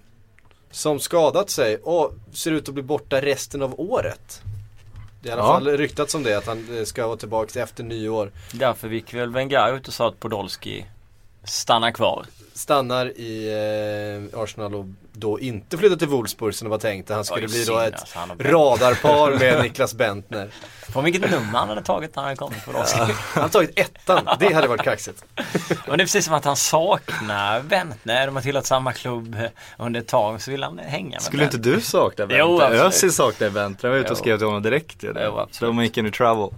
Som skadat sig och ser ut att bli borta resten av året. Det är i alla Ja. fall ryktats om det, att han eh, ska vara tillbaka efter nyår. Därför gick väl Wenger ut och sa att Podolski stannar kvar. stannar i eh, Arsenal och då inte flyttar till Wolfsburg som det var tänkt. Han skulle Oj, bli då ett alltså, radarpar med Niklas Bentner. Från vilket nummer han hade tagit när han kom på oss. Han har tagit ettan, det hade varit kaxigt. Men det är precis som att han saknar Bentner. De har tillhört samma klubb under ett tag så vill han hänga med Skulle inte Bentner. du sakna Jo, Bentner? absolut. Özil saknar Bentner. Jag var ute och Jo. skrev till honom direkt ju. Jo, absolut. De gick in i trouble.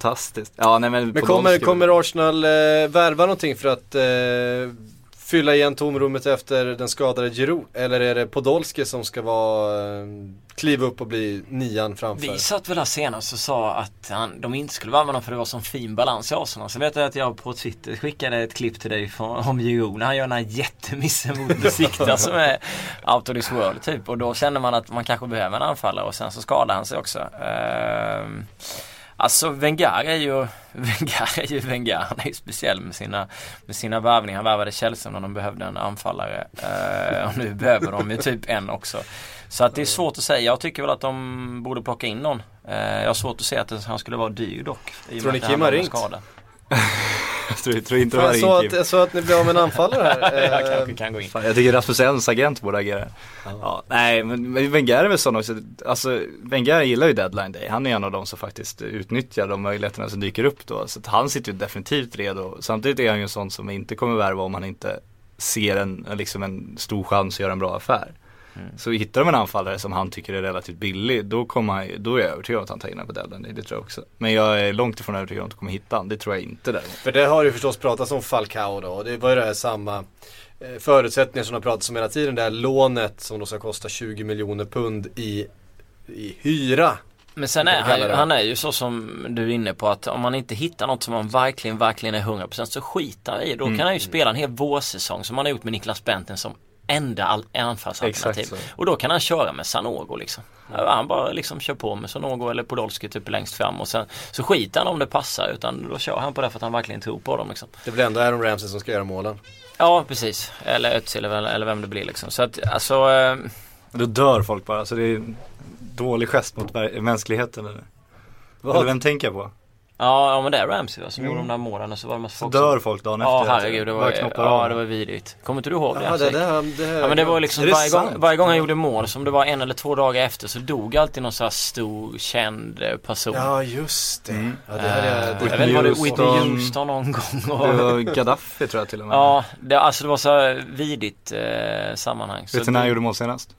Fantastiskt. Ja, nej, men Men kommer, kommer Arsenal eh, värva någonting för att eh, fylla igen tomrummet efter den skadade Giroud? Eller är det Podolski som ska vara, eh, kliva upp och bli nian framför? Vi satt väl här senast och sa att han, de inte skulle värva honom för det var sån fin balans i Arsenal. Så vet jag att jag på Twitter skickade ett klipp till dig från, om Giroud när han gör den här jättemissen mot Besiktas som är out of this world typ. Och då känner man att man kanske behöver en anfallare och sen så skadar han sig också. Ehm, Alltså Wenger är ju Wenger är ju Wenger. Han är ju speciell med sina, med sina värvningar. Han värvade Chelsea när de behövde en anfallare. Eh, och nu behöver de ju typ en också. Så att det är svårt att säga. Jag tycker väl att de borde plocka in någon. Eh, jag har svårt att se att han skulle vara dyr dock. Tror ni Kim har ringt? skada. Jag tror, tror inte det var jag, sa Kim. att, jag sa att ni blir av med en anfallare här. jag kanske kan gå in. Fan, jag tycker Rasmus Elms agent borde agera. Ja. nej, men, men Wenger är väl sån också. Alltså, Wenger gillar ju deadline day. Han är en av de som faktiskt utnyttjar de möjligheterna som dyker upp då. Så att han sitter ju definitivt redo. Samtidigt är han ju en sån som inte kommer värva om han inte ser en, liksom en stor chans att göra en bra affär. Så hittar de en anfallare som han tycker är relativt billig, då, kommer han, då är jag övertygad om att han tar in day. Det tror jag också. Men jag är långt ifrån övertygad om att de kommer hitta honom. Det tror jag inte däremot. För det har ju förstås pratats om Falcao då och det var ju det här samma eh, förutsättningar som det har pratats om hela tiden. Det här lånet som då ska kosta 20 miljoner pund i, i hyra. Men sen är han, ju- han är ju så som du är inne på att om man inte hittar något som man verkligen, verkligen är 100% så skiter han i. Då Mm. kan han ju spela en hel vårsäsong som han har gjort med Niklas Benten som enda all- anfallsalternativ. Och då kan han köra med Sanogo liksom. Han bara liksom kör på med Sanogo eller Podolski typ längst fram och sen så skiter han om det passar utan då kör han på det för att han verkligen tror på dem liksom. Det blir ändå Aaron Ramsey som ska göra målen. Ja precis. Eller Özil eller, eller vem det blir liksom. Så att alltså eh, Då dör folk bara, så det är en dålig gest mot mänskligheten eller? Vad? Eller vem tänker jag på? Ja, ja men det är Ramsey va, som gjorde de där målen och så var det massa Så folk dör som... folk dagen Ja efter. herregud, det var, ja, det var vidrigt. Kommer inte du ihåg det? Ja, Alltså, det, det, det, Ja men det var liksom det varje gång, varje gång han gjorde mål, som det var en eller två dagar efter så dog alltid någon sån här stor känd eh, person. Ja just det. Mm. Ja, det jag, Eh, det, jag vet inte, var det Whitney Houston. Någon gång? Det Och, var Gaddafi tror jag till och med. ja, det, alltså det var så här vidigt eh, sammanhang. Så Vet du när han det- gjorde mål senast?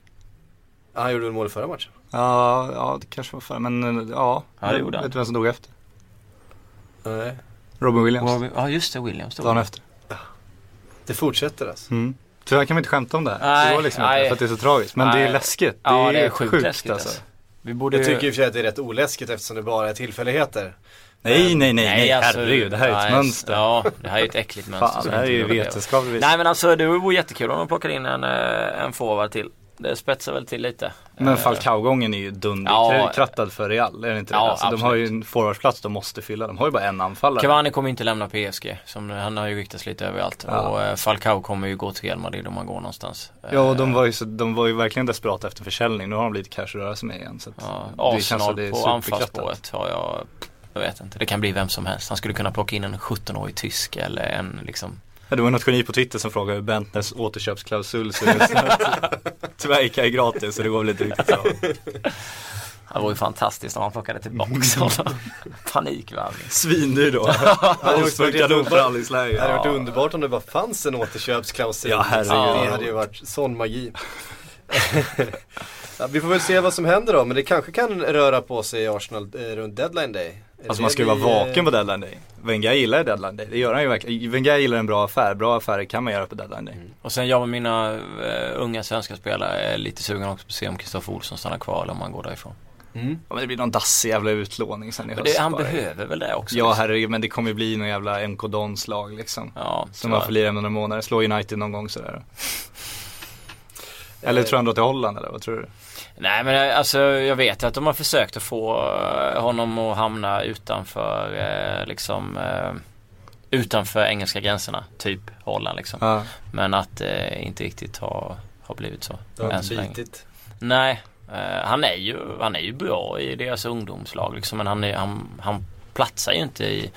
Ja, han gjorde mål förra matchen? Ja, ja det kanske var förra, men eh, ja. Ja, det gjorde han. Vet du vem som dog efter? Nej. Robin Williams. Var vi- Ja just det, Williams Dagen det. efter. Det fortsätter alltså. Mm. Tyvärr kan vi inte skämta om det här. Nej, det går liksom nej. inte för att det är så tragiskt. Men det Nej. är läskigt. Det Ja är, det är sjukt, läskigt alltså. alltså. Vi borde Jag ju- tycker och för att det är rätt oläskigt eftersom det bara är tillfälligheter. Nej, nej, nej, nej, alltså, herregud. Det här är ett nej, mönster. Ja, det här är ett äckligt mönster. Fan, det här är ju vetenskapligt. Nej men alltså det vore jättekul om de plockade in en, eh, en forward till. Det spetsar väl till lite. Men Eh, Falcao-gången är ju dunder Ja. för Real, är det inte det? Ja, alltså, de har ju absolut. en forwardsplats de måste fylla. De har ju bara en anfallare. Cavani kommer inte lämna PSG. Som, han har ju ryktats lite överallt. Ja. Och eh, Falcao kommer ju gå till Real Madrid om han går någonstans. Ja, och Eh, de var, ju så, de var ju verkligen desperata efter försäljning. Nu har de lite cash att röra sig med igen. Så Ja, det känns som det är på anfallsspåret har jag, jag vet inte. Det kan bli vem som helst. Han skulle kunna plocka in en 17-årig tysk eller en liksom Ja, det var något geni på Twitter som frågade hur Bentners återköpsklausul ser ut. Tyvärr gick jag gratis så det går väl inte riktigt så. Det vore ju fantastiskt om han plockade tillbaks honom. Panikvärvning. Svindyr då. Det hade varit underbart om det bara fanns en återköpsklausul. Ja, herregud. Det hade ju varit sån magi. ja, vi får väl se vad som händer då, men det kanske kan röra på sig i Arsenal eh, runt deadline day. Alltså man ska ju vara eh, vaken på deadline day. Wenger gillar deadline day, det gör han ju verkligen. Wenger gillar en bra affär, bra affärer kan man göra på deadline day. Och sen jag och mina eh, unga svenska spelare är lite sugen också på att se om Kristoffer Olsson stannar kvar eller om han går därifrån. Mm. Ja, men det blir någon dassig jävla utlåning sen i Men höst. det, han bara. behöver väl det också? Ja liksom. herregud, men det kommer ju bli någon jävla MK Dons lag liksom. Ja, Som man får lira med några månader, slå United någon gång sådär. Eller tror han drar till Holland eller vad tror du? Nej men alltså jag vet att de har försökt att få eh, honom att hamna utanför eh, liksom eh, utanför engelska gränserna. Typ Holland liksom. Ja. Men att det inte riktigt har, har blivit så. Det har inte bitit. Nej, eh, han, är ju, han är ju bra i deras ungdomslag liksom, men han, är, han, han platsar ju inte i,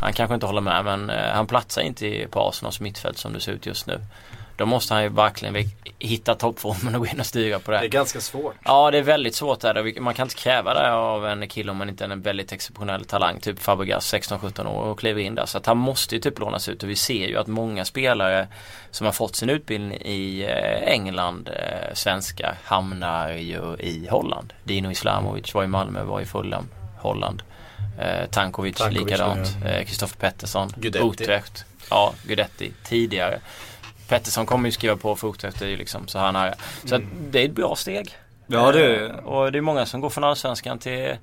han kanske inte håller med men eh, han platsar inte i, på Arsenals mittfält som det ser ut just nu. Då måste han ju verkligen hitta toppformen och gå in och styra på det. Det är ganska svårt. Ja det är väldigt svårt där. Man kan inte kräva det av en kille om man inte är en väldigt exceptionell talang. Typ Fabregas 16-17 år och kliver in där. Så att han måste ju typ lånas ut och vi ser ju att många spelare som har fått sin utbildning i eh, England, eh, svenska, hamnar ju i Holland. Dino Islamovic var i Malmö, var i Fulham, Holland. Eh, Tankovic, Tankovic, likadant. ja. Eh, Kristoffer Pettersson, Guidetti. Utrecht. Ja, Guidetti tidigare. Pettersson kommer ju skriva på för det är ju liksom så här nära. Så att det är ett bra steg. Ja, det- Eh, Och det är många som går från Allsvenskan till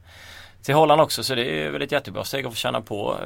till Holland också så det är väl ett jättebra steg att få känna på.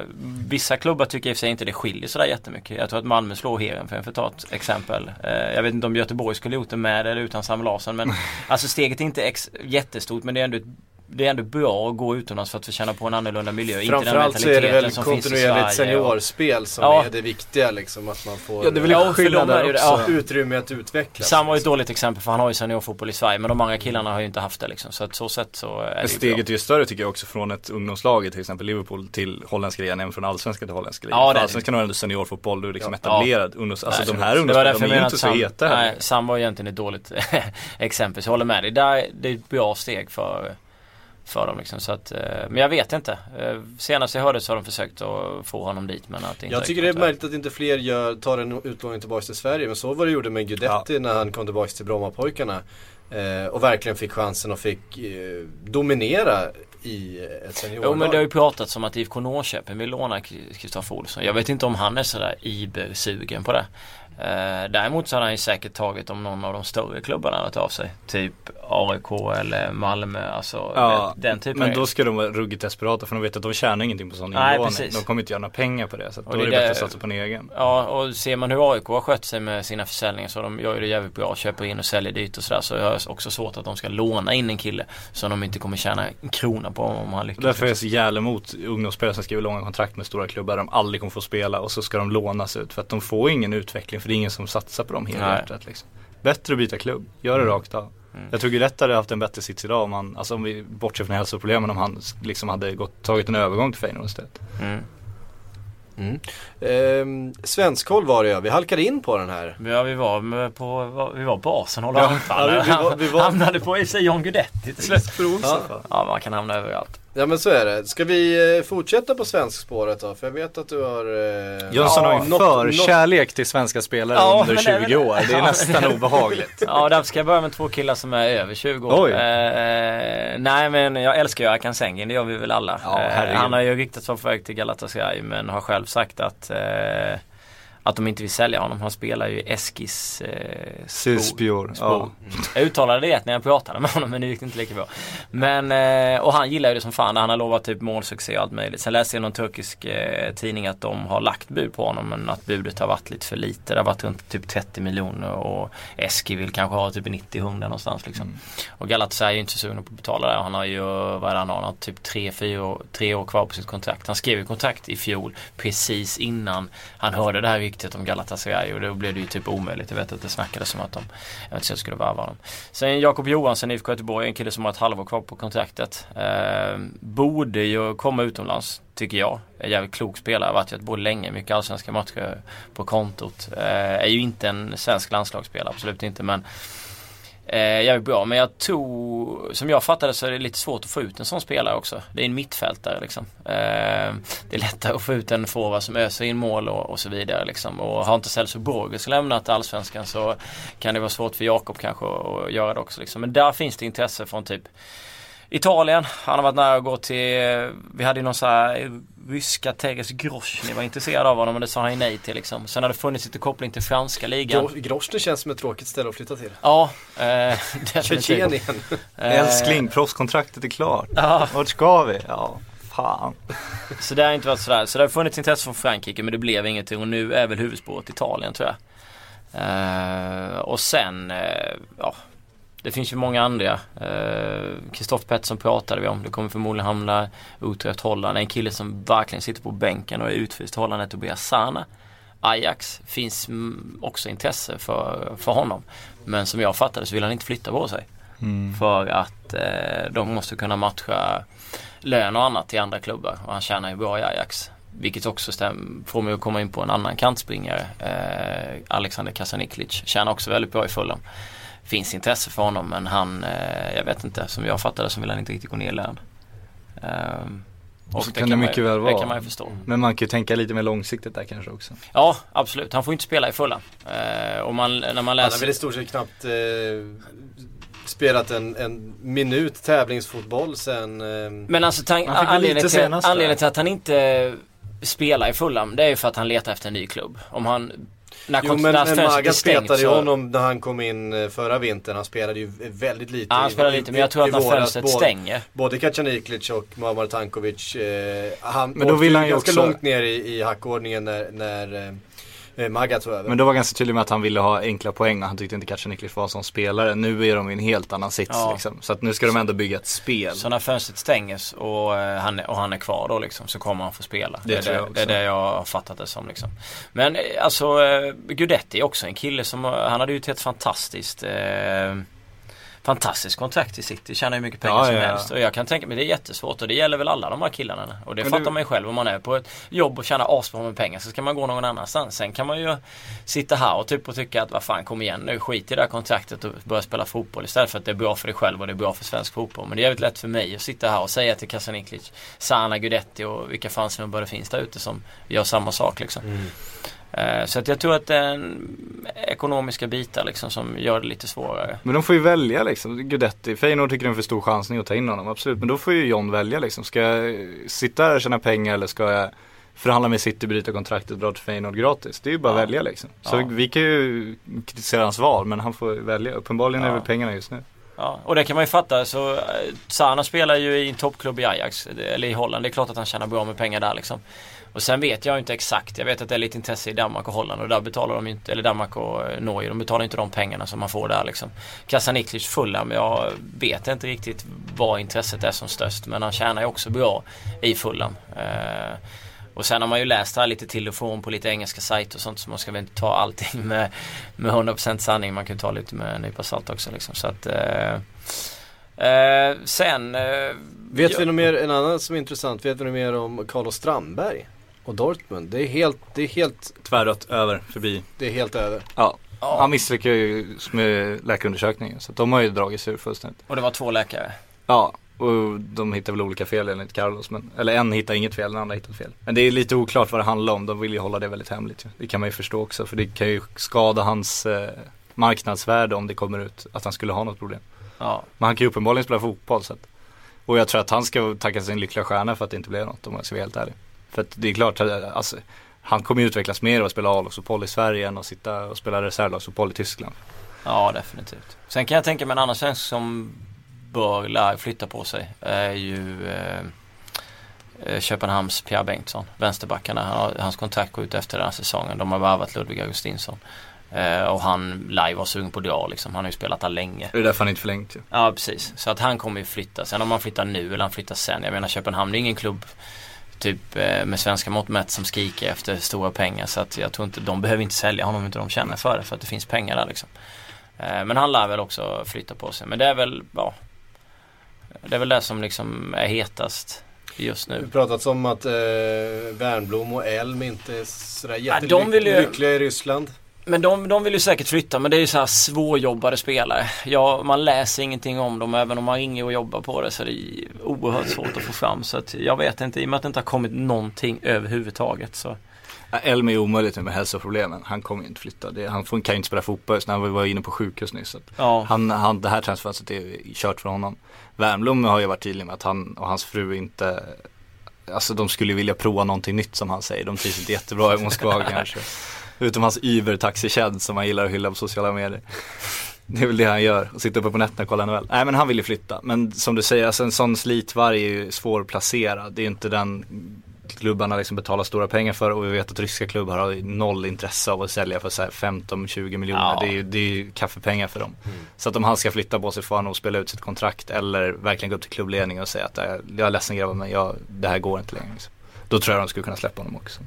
Vissa klubbar tycker i och för sig inte det skiljer sådär jättemycket. Jag tror att Malmö slår Heerenveen för att ta ett exempel. Eh, Jag vet inte om Göteborg skulle gjort det med eller utan Sam Larsson men alltså steget är inte ex- jättestort men det är ändå ett det är ändå bra att gå utomlands för att få känna på en annorlunda miljö. Framförallt så är det väl kontinuerligt seniorspel som Ja. är det viktiga liksom. Att man får Ja, det är väl Ja, ja, skillnad där ju också. Ja. utrymme att utvecklas. Sam var ju ett dåligt exempel för han har ju seniorfotboll i Sverige men de andra killarna har ju inte haft det liksom. Så att så sätt så är det ju steget är ju större tycker jag också från ett ungdomslag till exempel Liverpool till holländska ligan än från allsvenska till holländska ligan. Ja, det allsvenskan har ändå seniorfotboll, du är liksom Ja. etablerad. Ungdoms, alltså Nej, de här det var ungdomslagen, därför de är ju inte så Sam, heta. Nej, Sam var egentligen ett dåligt exempel. Så jag håller med dig. Där, det är ett bra steg för, för dem liksom. Så att, eh, men jag vet inte. Eh, Senast jag hörde så har de försökt att få honom dit men att inte Jag tycker det är märkligt att inte fler gör, tar en utlåning tillbaka till Sverige. Men så var det gjorde med Guidetti när han kom tillbaka till Brommapojkarna. Eh, och verkligen fick chansen och fick eh, dominera i ett seniorlag. Jo men det har ju pratats om att IFK Norrköping vill låna Kristoffer Olsson. Jag vet inte om han är sådär ibersugen på det. Eh, däremot så hade han ju säkert tagit om någon av de större klubbarna hade av sig. Typ AIK eller Malmö. Alltså Ja, den, typen men då ska de vara ruggigt desperata för de vet att de tjänar ingenting på sån inlåning. De kommer inte göra några pengar på det. Så då det är det bättre att satsa på en egen. Ja och ser man hur AIK har skött sig med sina försäljningar så de gör ju det jävligt bra. Köper in och säljer dyrt och sådär. Så jag har också svårt att de ska låna in en kille som de inte kommer tjäna en krona på om han lyckas. Därför är jag så jävla emot ungdomsspelare som skriver långa kontrakt med stora klubbar de aldrig kommer få spela och så ska de lånas ut för att de får ingen utveckling för det är ingen som satsar på dem helhjärtat liksom. Bättre att byta klubb, gör det rakt av. Mm. Jag tror Guidetti hade haft en bättre sits idag om han, alltså om vi bortser från hälsoproblemen om han liksom hade gått, tagit en övergång till Feyenoord istället. Mm. Ehm, Svenskkoll var det ja, vi halkade in på den här. Ja vi var med på, vi var på Arsenal och Ja, ja, vi- vi var- vi var- Hamnade på John Guidetti till slut. Ja. Ja man kan hamna överallt. Ja men så är det. Ska vi eh, fortsätta på svenskspåret då? För jag vet att du har... Eh, Jönsson har ju förkärlek till svenska spelare Ja, under men det är 20 väl- år. Det är Ja, nästan obehagligt. Ja därför ska jag börja med två killar som är över 20 år. Oj. Eh, nej men jag älskar ju Akan Sengin, det gör vi väl alla. Ja, Eh, han har ju riktats vara på väg till Galatasaray men har själv sagt att eh, att de inte vill sälja honom. Han spelar ju Eskis eh, Sispjor. Ja. Jag uttalade det när jag pratade med honom men det gick inte lika bra. Men, eh, och han gillar ju det som fan. Han har lovat typ målsuccé och allt möjligt. Sen läste jag i någon turkisk eh, tidning att de har lagt bud på honom men att budet har varit lite för lite. Det har varit runt typ 30 miljoner och Eski vill kanske ha typ 90-100 någonstans liksom. Mm. Och Galatasaray är ju inte så sugen på att betala det. Han har ju, vad han har? Han har typ 3-4 år, tre år kvar på sitt kontrakt. Han skrev ju kontrakt i fjol precis innan han hörde det här ryktet om Galatasaray och då blev det ju typ omöjligt. Jag vet att det snackades om att de eventuellt skulle värva honom. Sen Jakob Johansson, IFK Göteborg, en kille som har ett halvår kvar på kontraktet. Eh, borde ju komma utomlands, tycker jag. En jävligt klok spelare, har varit i Göteborg länge, mycket allsvenska matcher på kontot. Eh, är ju inte en svensk landslagsspelare, absolut inte men Eh, jävligt bra men jag tror, som jag fattade så är det lite svårt att få ut en sån spelare också. Det är en mittfältare liksom. Eh, det är lättare att få ut en forward som öser in mål och, och så vidare liksom. Och har inte Celso Borges lämnat Allsvenskan så kan det vara svårt för Jakob kanske att göra det också liksom. Men där finns det intresse från typ Italien, han har varit nära att gå till, vi hade ju någon sån här ryska Teres Grosny var intresserad av honom men det sa han nej till liksom. Sen har det funnits lite koppling till franska ligan. Gro- Grosny känns som ett tråkigt ställe att flytta till. Ja, eh, definitivt. Tjetjenien. Eh, Älskling, proffskontraktet är klart. Ja, Vart ska vi? Ja, fan. så det har inte varit sådär. Så det har funnits intresse från Frankrike men det blev ingenting och nu är väl huvudspåret Italien tror jag. Eh, och sen, eh, ja. Det finns ju många andra. Kristoffer uh, Pettersson pratade vi om. Det kommer förmodligen hamna Utrecht Holland. En kille som verkligen sitter på bänken och är utfryst Holland är Tobias Sana. Ajax finns mm, också intresse för, för honom. Men som jag fattade så vill han inte flytta på sig. För att eh, de måste kunna matcha lön och annat i andra klubbar och han tjänar ju bra i Ajax. Vilket också stäm, får mig att komma in på en annan kantspringare. Eh, Alexander Kasaniklic tjänar också väldigt bra i Fulham. Finns intresse för honom men han, eh, jag vet inte, som jag fattade så vill han inte riktigt gå ner i lön. Ehm, Och så kan det mycket man, väl vara. Det kan man ju förstå. Men man kan ju tänka lite mer långsiktigt där kanske också. Ja, absolut. Han får inte spela i Fulham. Eh, och man, när man Han har läser... väl i stort sett knappt eh, spelat en, en minut tävlingsfotboll sen eh, Men alltså väl anledningen, till, anledningen till att han inte spelar i Fulham det är ju för att han letar efter en ny klubb. Om han... När Jo men, när men Maga petade ju honom när han kom in eh, förra vintern. Han spelade ju väldigt lite. Ja, han i- spelar i- lite men jag tror att när fönstret Både- stänger. Både Kacaniklic och Muammar Tankovic. Eh, han Men då åkte vill ju han ju ganska också- långt ner i, i hackordningen när, när eh, Maga tog över. Men då var ganska tydlig med att han ville ha enkla poäng och han tyckte inte Kacaniklic var som spelare. Nu är de i en helt annan sits Ja. liksom. Så att nu ska de ändå bygga ett spel. Så när fönstret stängs och, eh, han, är, och han är kvar då liksom så kommer han få spela. Det är tror det, jag också. det är det jag har fattat det som liksom. Men eh, alltså Gudetti är också en kille som, han hade ju ett helt fantastiskt eh, Fantastiskt kontrakt i City, tjänar ju mycket pengar Ja, som ja, helst. Och jag kan tänka mig det är jättesvårt och det gäller väl alla de här killarna. Och det Men fattar du- man ju själv om man är på ett jobb och tjänar asbra med pengar så ska man gå någon annanstans. Sen kan man ju sitta här och typ och tycka att vad fan kom igen nu skit i det här kontraktet och börja spela fotboll istället för att det är bra för dig själv och det är bra för svensk fotboll. Men det är jävligt lätt för mig att sitta här och säga till Kasaniklic, Sana Gudetti och vilka fan som bara finns där ute som gör samma sak liksom. Eh, Så att jag tror att det är ekonomiska bitar liksom som gör det lite svårare. Men de får ju välja liksom. Gudetti, Feyenoord tycker det är en för stor chansning att ta in honom, absolut. Men då får ju John välja liksom. Ska jag sitta här och tjäna pengar eller ska jag förhandla med City, bryta kontraktet och dra till Feyenoord gratis? Det är ju bara Ja. att välja liksom. Så Ja. vi kan ju kritisera hans val, men han får välja. Uppenbarligen är Ja. det väl pengarna just nu. Ja, och det kan man ju fatta. Så eh, Sana spelar ju i en toppklubb i Ajax, eh, eller i Holland. Det är klart att han tjänar bra med pengar där liksom. Och sen vet jag inte exakt. Jag vet att det är lite intresse i Danmark och Holland och där betalar de inte, eller Danmark och eh, Norge, de betalar inte de pengarna som man får där liksom. Kasaniklic Fulham, jag vet inte riktigt var intresset är som störst. Men han tjänar ju också bra i Fulham. Eh, och sen har man ju läst det här lite till och från på lite engelska sajter och sånt så man ska väl inte ta allting med, med 100% sanning. Man kan ju ta lite med en nypa salt också liksom. Så att, eh, eh, sen... Eh, Vet ja, vi något mer, en annan som är intressant, vet vi något mer om Carlos Strandberg? Och Dortmund, det är helt, det är helt, Tvärrött över, förbi. det är helt över. Ja. Ja. Han misslyckades ju med läkarundersökningen. Så de har ju dragit sig ur fullständigt. Och det var två läkare. Ja, och de hittar väl olika fel enligt Carlos. Men, eller en hittar inget fel, den andra hittar fel. Men det är lite oklart vad det handlar om. De vill ju hålla det väldigt hemligt. ju. Det kan man ju förstå också. För det kan ju skada hans eh, marknadsvärde om det kommer ut att han skulle ha något problem. Ja. Men han kan ju uppenbarligen spela fotboll. Så att, och jag tror att han ska tacka sin lyckliga stjärna för att det inte blev något om jag ska vara helt ärlig. För att det är klart, att, alltså, han kommer ju utvecklas mer av att spela A-lagsfotboll i Sverige än att sitta och spela reservlagsfotboll i Tyskland. Ja, definitivt. Sen kan jag tänka mig en annan svensk som bör lär flytta på sig. Är ju eh, eh, Köpenhamns Pierre Bengtsson. Vänsterbackarna. Han har, hans kontrakt går ut efter den här säsongen. De har värvat Ludvig Augustinsson. Eh, och han lär ju vara sugen på dra liksom. Han har ju spelat där länge. Det är därför han inte förlängt ju. Ja precis. Så att han kommer ju flytta. Sen om han flyttar nu eller han flyttar sen. Jag menar Köpenhamn det är ingen klubb typ eh, med svenska mått mätt som skriker efter stora pengar. Så att jag tror inte, de behöver inte sälja honom om inte de känner för det. För att det finns pengar där liksom. Eh, men han lär väl också flytta på sig. Men det är väl, ja. Det är väl det som liksom är hetast just Det har nu. pratats om att eh, Wernbloom och Elm inte är sådär Ja, de vill ju- jättelyckliga i Ryssland. Men de, de vill ju säkert flytta men det är ju så här svårjobbade spelare. Ja, man läser ingenting om dem även om man ringer och jobbar på det så är det oerhört svårt att få fram. Så att jag vet inte, i och med att det inte har kommit någonting överhuvudtaget så. Ja, Elm är omöjligt nu med hälsoproblemen. Han kommer ju inte flytta. Det, han får, kan ju inte spela fotboll just när han var inne på sjukhus nyss. Ja, han, han, det här transfönstret är kört för honom. Wernbloom har ju varit tydlig med att han och hans fru inte Alltså de skulle vilja prova någonting nytt som han säger. De trivs inte jättebra i Moskva kanske. Utom hans Uber-taxitjänst som han gillar att hylla på sociala medier. Det är väl det han gör, och sitta uppe på nätterna och kolla NHL. Nej men han vill ju flytta. Men som du säger, alltså en sån slitvarg är ju svårplacerad. Det är inte den klubbarna liksom betalar stora pengar för och vi vet att ryska klubbar har noll intresse av att sälja för så här 15-20 miljoner. Ja. Det, är ju, det är ju kaffepengar för dem. Så att om han ska flytta på sig får han nog spela ut sitt kontrakt eller verkligen gå upp till klubbledningen och säga att "Jag- är ledsen grabbar men jag, det här går inte längre. Liksom. Då tror jag de skulle kunna släppa honom också.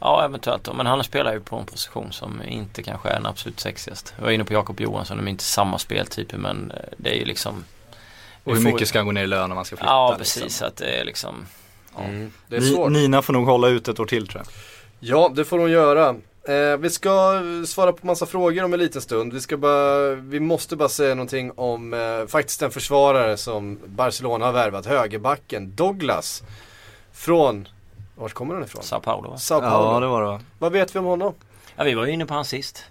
ja eventuellt. Men han spelar ju på en position som inte kanske är den absolut sexigast. Jag var inne på Jakob Johansson, de är inte samma speltyper men eh, det är ju liksom Och hur Vi får- mycket ska han gå ner i lön om man ska flytta? Ja, liksom? precis. Att det är liksom Mm. Det är Ni, svårt. Nina får nog hålla ut ett år till tror jag. Ja, det får hon göra. Eh, vi ska svara på massa frågor om en liten stund. Vi, ska bara, vi måste bara säga någonting om eh, faktiskt en försvarare som Barcelona har värvat, högerbacken Douglas. Från, vart kommer han ifrån? Sao Paulo va? Sao Paulo. Ja, det var det. Vad vet vi om honom? Ja, vi var ju inne på han sist.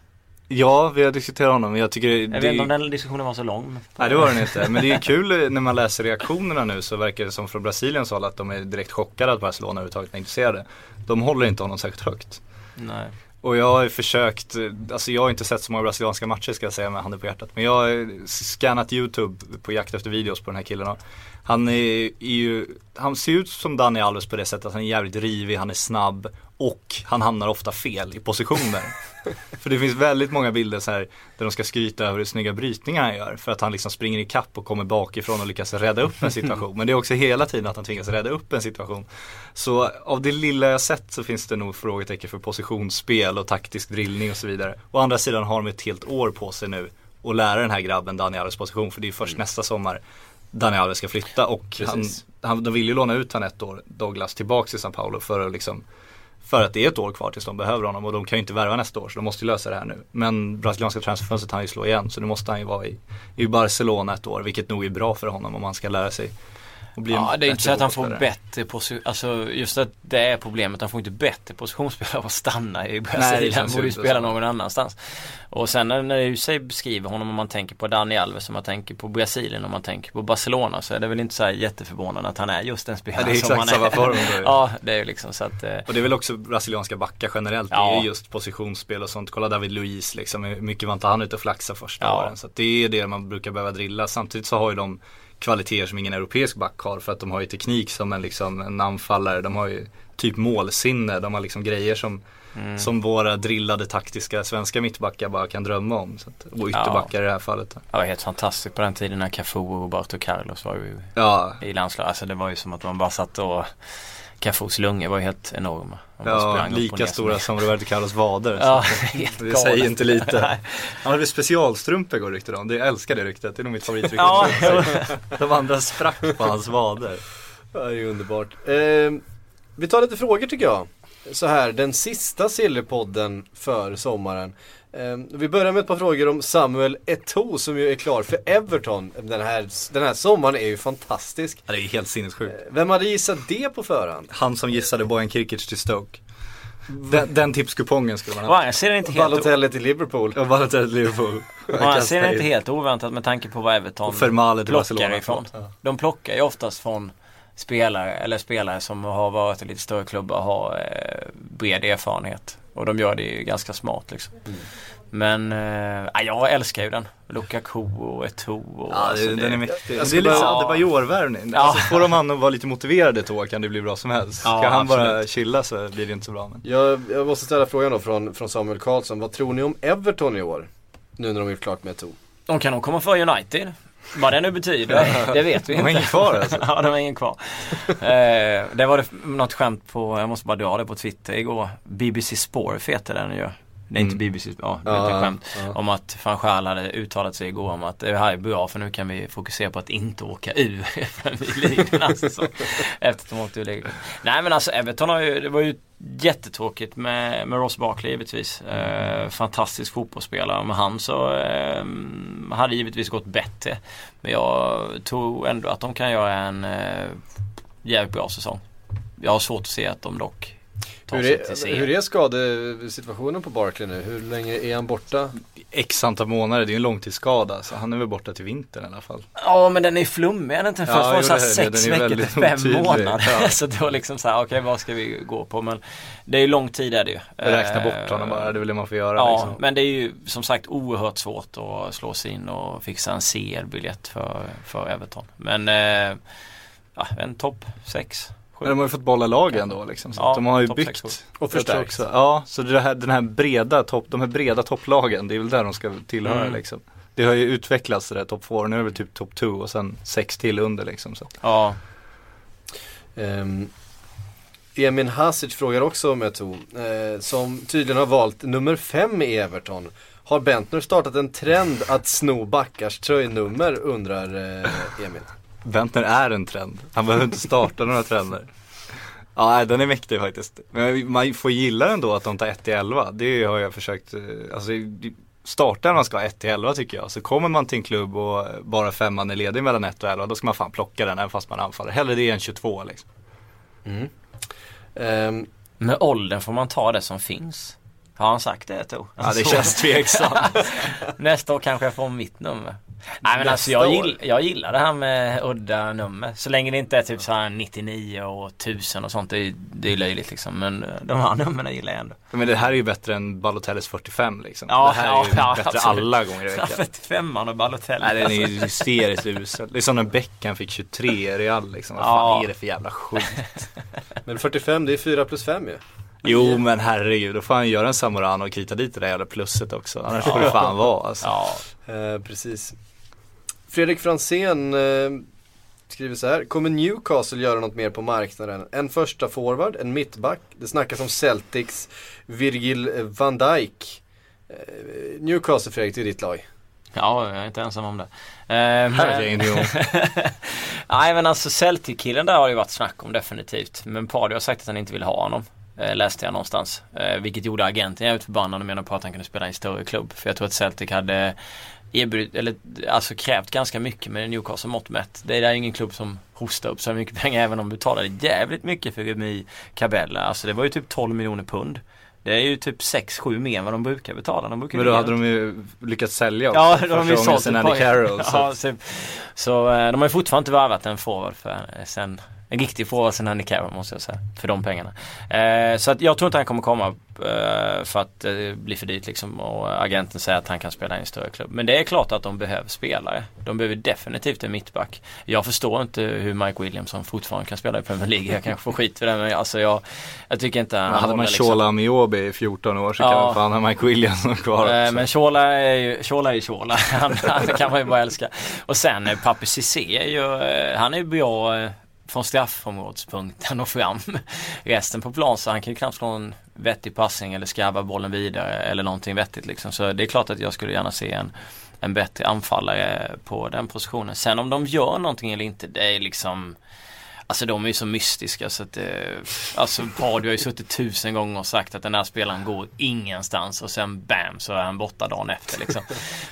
Ja, vi har diskuterat honom jag tycker Jag det, vet inte om den diskussionen var så lång. Nej det var den inte, men det är kul när man läser reaktionerna nu så verkar det som från Brasiliens håll att de är direkt chockade att Barcelona överhuvudtaget är intresserade. De håller inte honom särskilt högt. Nej. Och jag har ju försökt, alltså jag har inte sett så många brasilianska matcher ska jag säga med handen på hjärtat. Men jag har scannat YouTube på jakt efter videos på den här killen. Han är, är ju, han ser ut som Dani Alves på det sättet att han är jävligt rivig, han är snabb och han hamnar ofta fel i positioner. för det finns väldigt många bilder så här där de ska skryta över hur snygga brytningar han gör. För att han liksom springer i kapp och kommer bakifrån och lyckas rädda upp en situation. Men det är också hela tiden att han tvingas rädda upp en situation. Så av det lilla jag sett så finns det nog frågetecken för positionsspel och taktisk drillning och så vidare. Å andra sidan har de ett helt år på sig nu att lära den här grabben Dani Alves position för det är först nästa sommar Dani Alves ska flytta och han, Precis. han, de vill ju låna ut han ett år, Douglas, tillbaks till São Paulo för att liksom för att det är ett år kvar tills de behöver honom och de kan ju inte värva nästa år så de måste ju lösa det här nu. Men brasilianska transferfönstret han ju slå igen så nu måste han ju vara i, i Barcelona ett år vilket nog är bra för honom om han ska lära sig. Och bli Ja, det är inte så att han får bättre position, alltså just att det är problemet, han får inte bättre positionsspelare av att stanna i det Brasilien, han borde ju spela så. någon annanstans. Och sen när, säger beskriver honom, om man tänker på Dani Alves, om man tänker på Brasilien, om man tänker på Barcelona, så är det väl inte så här jätteförvånande att han är just den spelaren Ja, det är som exakt han är. samma form ja, det är ju liksom så att eh, Och det är väl också brasilianska backar generellt. Det Ja. är ju just positionsspel och sånt. Kolla David Luiz liksom. Hur mycket var inte han ute och flaxa första Ja. åren. Så att det är det man brukar behöva drilla. Samtidigt så har ju de kvaliteter som ingen europeisk back har. För att de har ju teknik som en, liksom, en anfallare. De har ju typ målsinne. De har liksom grejer som, mm. som våra drillade taktiska svenska mittbackar bara kan drömma om. Så att, och ytterbackar i det här fallet. det var helt fantastiskt på den tiden när Cafu och Roberto Carlos var ju Ja, i landslaget. Alltså det var ju som att man bara satt och Cafus lungor var ju helt enorma. Ja lika stora som Roberto Carlos vader. Ja, helt det säger inte lite. Han hade specialstrumpor går ryktet om. Det- Jag älskar det ryktet. Det är nog mitt favoritrykte. Ja, De andra sprack på hans vader. Ja, det är underbart. Eh, vi tar lite frågor tycker jag. Så här, den sista Sillypodden för sommaren. Eh, vi börjar med ett par frågor om Samuel Eto'o som ju är klar för Everton. Den här, den här sommaren är ju fantastisk. Ja, det är helt sinnessjukt. Eh, Vem hade gissat det på förhand? Han som gissade Bojan Kirkic till Stoke. Den, den tipskupongen skulle man ha. ser inte helt, Balotelli till Liverpool. Och bara till Liverpool. han ser inte helt oväntat med tanke på vad Everton plockar ifrån. Ja. De plockar ju oftast från spelare eller spelare som har varit i lite större klubbar har eh, bred erfarenhet. Och de gör det ju ganska smart liksom. Mm. Men eh, ja, jag älskar ju den. Lukaku och Eto'o Ja, alltså, det, det- den är mäktig. Det är lite bara- så Adebayor-värvning. Ja. Alltså, får de han att vara lite motiverad ett år kan det bli bra som helst. Ja, han bara absolut. chilla så blir det inte så bra. Men. Jag, jag måste ställa frågan då från, från Samuel Karlsson. Vad tror ni om Everton i år? Nu när de gjort klart med Eto'o. De kan nog komma för United. Vad det nu betyder, det vet vi De inte. har ingen kvar alltså. ja, de har ingen kvar. eh, det var det något skämt på, jag måste bara dra det på Twitter igår. BBC Sport heter den ju. Är inte Mm. BBC, ja det är ett skämt. Om att van hade uttalat sig igår om att det här är bra för nu kan vi fokusera på att inte åka ur Premier säsongen. Efter att de åkte ur ligan. Nej men alltså Everton har ju, det var ju jättetråkigt med, med Ross Barkley givetvis. Eh, fantastisk fotbollsspelare. Med han så eh, hade givetvis gått bättre. Men jag tror ändå att de kan göra en eh, jävligt bra säsong. Jag har svårt att se att de dock tar Hur sig till är, serie. hur är skadesituationen på Barkley nu? Hur länge är han borta? X antal månader, det är ju en långtidsskada. Så han är väl borta till vintern i alla fall. Ja men den är flummig, är den inte? Först Ja, var det jo, så här det är det. sex Den är veckor till fem otydlig. månader. Ja. så det var liksom så här, okej vad ska vi gå på? Men det är ju lång tid är det ju. Räkna bort Eh, honom bara, det är väl det man får göra Ja, liksom. men det är ju som sagt oerhört svårt att slå sig in och fixa en CL-biljett för, för Everton. Men eh, ja, en topp 6, 7. Men de har ju fått bolla lag ändå liksom. Så Ja, de har ju byggt. Och Jag förstärkt. också- Ja, så det här, den här breda topp, de här breda topplagen, det är väl där de ska tillhöra Mm. liksom. Det har ju utvecklats det där topp 4, nu är det väl typ topp 2 och sen sex till under liksom. Så. Ja, Um, Emin Hasic frågar också om Eto'o. Eh, som tydligen har valt nummer fem i Everton. Har Bentner startat en trend att sno backars tröjnummer undrar eh, Emil. Bentner är en trend. Han behöver inte starta några trender. Ja, den är mäktig faktiskt. Men man får gilla ändå att de tar 1 till 11. Det har jag försökt, eh, alltså starta när man ska ha 1 till 11 tycker jag. Så kommer man till en klubb och bara femman är ledig mellan 1 och 11 då ska man fan plocka den även fast man anfaller. Hellre det än 22 liksom. Ehm, Med åldern får man ta det som finns. Har han sagt det Tor? Ja det känns tveksamt. Nästa år kanske jag får mitt nummer. Nej men alltså jag, gill, jag gillar det här med udda nummer. Så länge det inte är typ så här 99 och 1000 och sånt. Det är, det är löjligt liksom. Men eh, de här numren gillar jag ändå. Men det här är ju bättre än Balotellis 45 liksom. Ja, det här ja, är ju ja, bättre absolut. alla gånger i veckan. 45an och Balotelli. Nej den är ju hysteriskt usel. Det är som när Beckham fick 23 i Real liksom. Vad Ja. fan är det för jävla skit? men 45 det är 4 plus 5 ju. Jo men herregud, då får han göra en Samorano och krita dit det där jävla plusset också. Annars får det fan vara alltså. Ja, Eh, precis. Fredrik Fransén eh, skriver så här. Kommer Newcastle göra något mer på marknaden? En första forward, en mittback. Det snackas om Celtics, Virgil van Dijk. Eh, Newcastle Fredrik, det är ditt lag. ja, jag är inte ensam om det. Eh, men-. Nej men alltså Celtic-killen där har det ju varit snack om definitivt. Men Pardy har sagt att han inte vill ha honom. Eh, läste jag någonstans. Eh, vilket gjorde agenten jävligt förbannad och menade på att han kunde spela i en större klubb. För jag tror att Celtic hade erbjudit, eller alltså krävt ganska mycket med Newcastle mått mätt. Det är där ingen klubb som hostar upp så mycket pengar även om de betalade jävligt mycket för Remy Cabella. Alltså det var ju typ 12 miljoner pund. Det är ju typ 6-7 mer än vad de brukar betala. De brukar Men då hade de ju lyckats sälja också. Ja, de har ju sålt sen Andy Carroll. Så. Ja, så, så eh, de har ju fortfarande inte värvat en forward för sen en riktig forward sen Andy Carroll måste jag säga. För de pengarna. Eh, så att jag tror inte han kommer komma eh, för att det blir för dyrt liksom. Och agenten säger att han kan spela i en större klubb. Men det är klart att de behöver spelare. De behöver definitivt en mittback. Jag förstår inte hur Mike Williamson fortfarande kan spela i Premier League. Jag kanske får skit för det men alltså jag, jag tycker inte han Men hade man håller, liksom. Shola Amiobi i 14 år så kan Ja. man fan ha Mike Williamson kvar också. Eh, Men Shola är ju Shola är ju Shola. Han, han kan man ju bara älska. Och sen eh, Papi Cissé är ju, eh, han är ju bra eh, från straffområdespunkten och fram. Resten på plan så han kan ju knappt slå en vettig passning eller skarva bollen vidare eller någonting vettigt liksom. Så det är klart att jag skulle gärna se en, en bättre anfallare på den positionen. Sen om de gör någonting eller inte, det är liksom Alltså de är ju så mystiska så att det, Alltså Pardy har ju suttit tusen gånger och sagt att den här spelaren går ingenstans och sen bam så är han borta dagen efter liksom.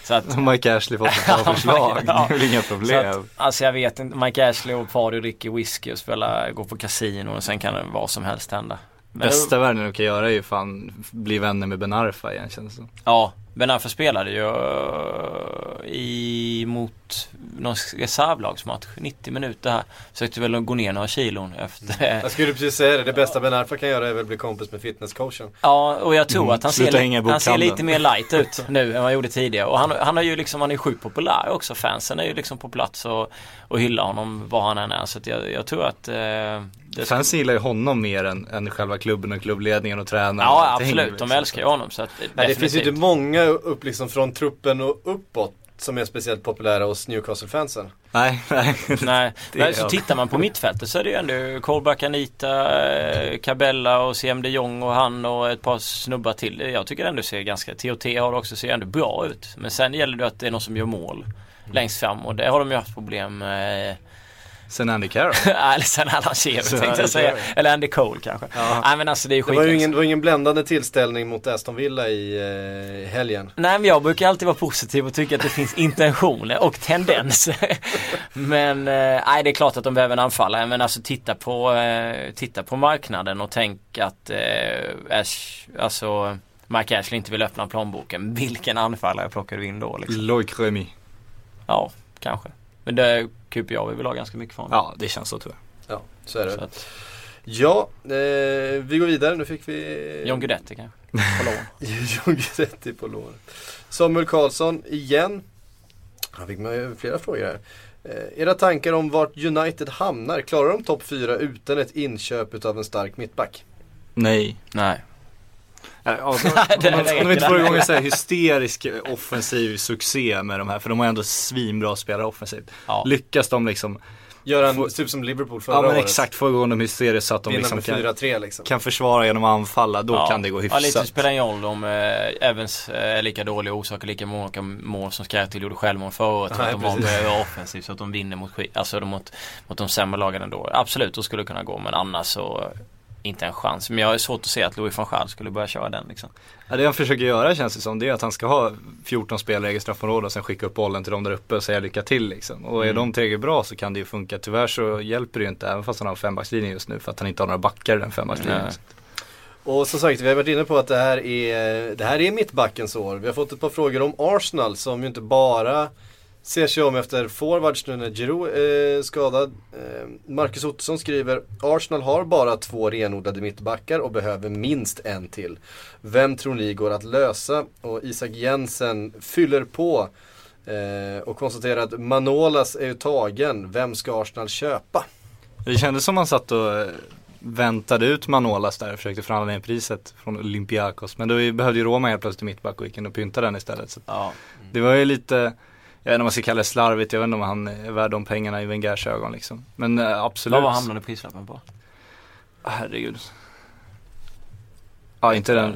Så att Mike Ashley ett bra förslag. Ja. Det är väl inga problem. att, alltså jag vet inte, Mike Ashley och Pardy dricker whisky och spelar, går på kasino och sen kan det vad som helst hända. Men- Bästa världen de kan göra är ju fan bli vänner med Ben Arfa igen känns det som. Ja, Ben Arfa spelade ju eh, i, mot någon reservlagsmatch, 90 minuter här. Försökte väl gå ner några kilon efter. Jag skulle precis säga det, det bästa Ben Arfa kan göra är väl bli kompis med fitnesscoachen. Ja, och jag tror Mm, att han ser, han ser lite mer light ut nu än vad han gjorde tidigare. Och han, han har ju liksom, han är sjukt populär också. Fansen är ju liksom på plats och, och hyllar honom var han än är. Så att jag, jag tror att eh, det ska- Fans gillar ju honom mer än, än själva klubben och klubbledningen och tränaren. Ja absolut, de liksom. älskar ju honom så att Nej, det finns ju inte många upp liksom från truppen och uppåt som är speciellt populära hos Newcastle-fansen. Nej, nej. Nej, så tittar man på mittfältet så är det ju ändå Colback, Anita, eh, Cabella och CM de Jong och han och ett par snubbar till. Jag tycker ändå ser ganska, TOT har också, ser ändå bra ut. Men sen gäller det att det är någon som gör mål längst fram och det har de ju haft problem med. Sen Andy Carroll. Eller sen Alan Shearer tänkte jag säga. Eller Andy Cole kanske. Nej men alltså det är Det var ju ingen, det var ingen bländande tillställning mot Aston Villa i eh, helgen. Nej men jag brukar alltid vara positiv och tycka att det finns intentioner och tendenser. Men eh, nej det är klart att de behöver en anfallare men alltså titta på, eh, titta på marknaden och tänk att eh, Ash, alltså Mike Ashley inte vill öppna plånboken. Vilken anfallare plockar du in då liksom? Loic Remy. Ja, kanske. Men det QPR vi vill ha ganska mycket från. Ja, det känns så tror jag. Ja, så är det. Så att, Ja, eh, vi går vidare. Nu fick vi John Guidetti kanske. På lån. John Guidetti på lån. Samuel Karlsson igen. Han fick med flera frågor här. Eh, era tankar om vart United hamnar? Klarar de topp 4 utan ett inköp av en stark mittback? Nej. Nej. Alltså, om, de, räcker om de inte får igång en så här hysterisk offensiv succé med de här, för de har ändå svinbra spelare offensivt. Ja. Lyckas de liksom Gör en Få- typ som Liverpool förra Ja men året. exakt, få igång dem hysteriskt så att de liksom kan, 4-3 liksom. kan försvara genom att anfalla. Då Ja. kan det gå Ja, hyfsat. lite spelar ingen roll om eh, Evans eh, är lika dålig och orsakar lika många mål som Skrärtil gjorde självmål förra året. Så Nej, att de har offensivt så att de vinner mot, alltså, mot, mot de sämre lagen ändå. Absolut, då skulle det kunna gå men annars så eh, inte en chans. Men jag har svårt att se att Louis van Gaal skulle börja köra den liksom. Ja, det han försöker göra känns det som det är att han ska ha 14 spelare i eget straffområde och sen skicka upp bollen till dem där uppe och säga lycka till liksom. Och är Mm. de tillräckligt bra så kan det ju funka. Tyvärr så hjälper det ju inte även fast han har en fembackslinje just nu för att han inte har några backar i den fembackslinjen. Nej. Och som sagt, vi har varit inne på att det här är, det här är mittbackens år. Vi har fått ett par frågor om Arsenal som ju inte bara ser sig om efter forwards nu när Giroud är skadad. Eh, Marcus Ottosson skriver Arsenal har bara två renodlade mittbackar och behöver minst en till. Vem tror ni går att lösa? Och Isak Jensen fyller på eh, och konstaterar att Manolas är ju tagen. Vem ska Arsenal köpa? Det kändes som han satt och eh, väntade ut Manolas där och försökte förhandla ner priset från Olympiakos. Men då behövde ju Roma helt plötsligt mittback och gick in och pyntade den istället. Så Ja. det var ju lite, jag vet inte om man ska kalla det slarvigt, jag vet inte om han är värd de pengarna i Wengers ögon liksom. Men eh, absolut. Vad var hamnade prislappen på? Herregud. Ja, inte den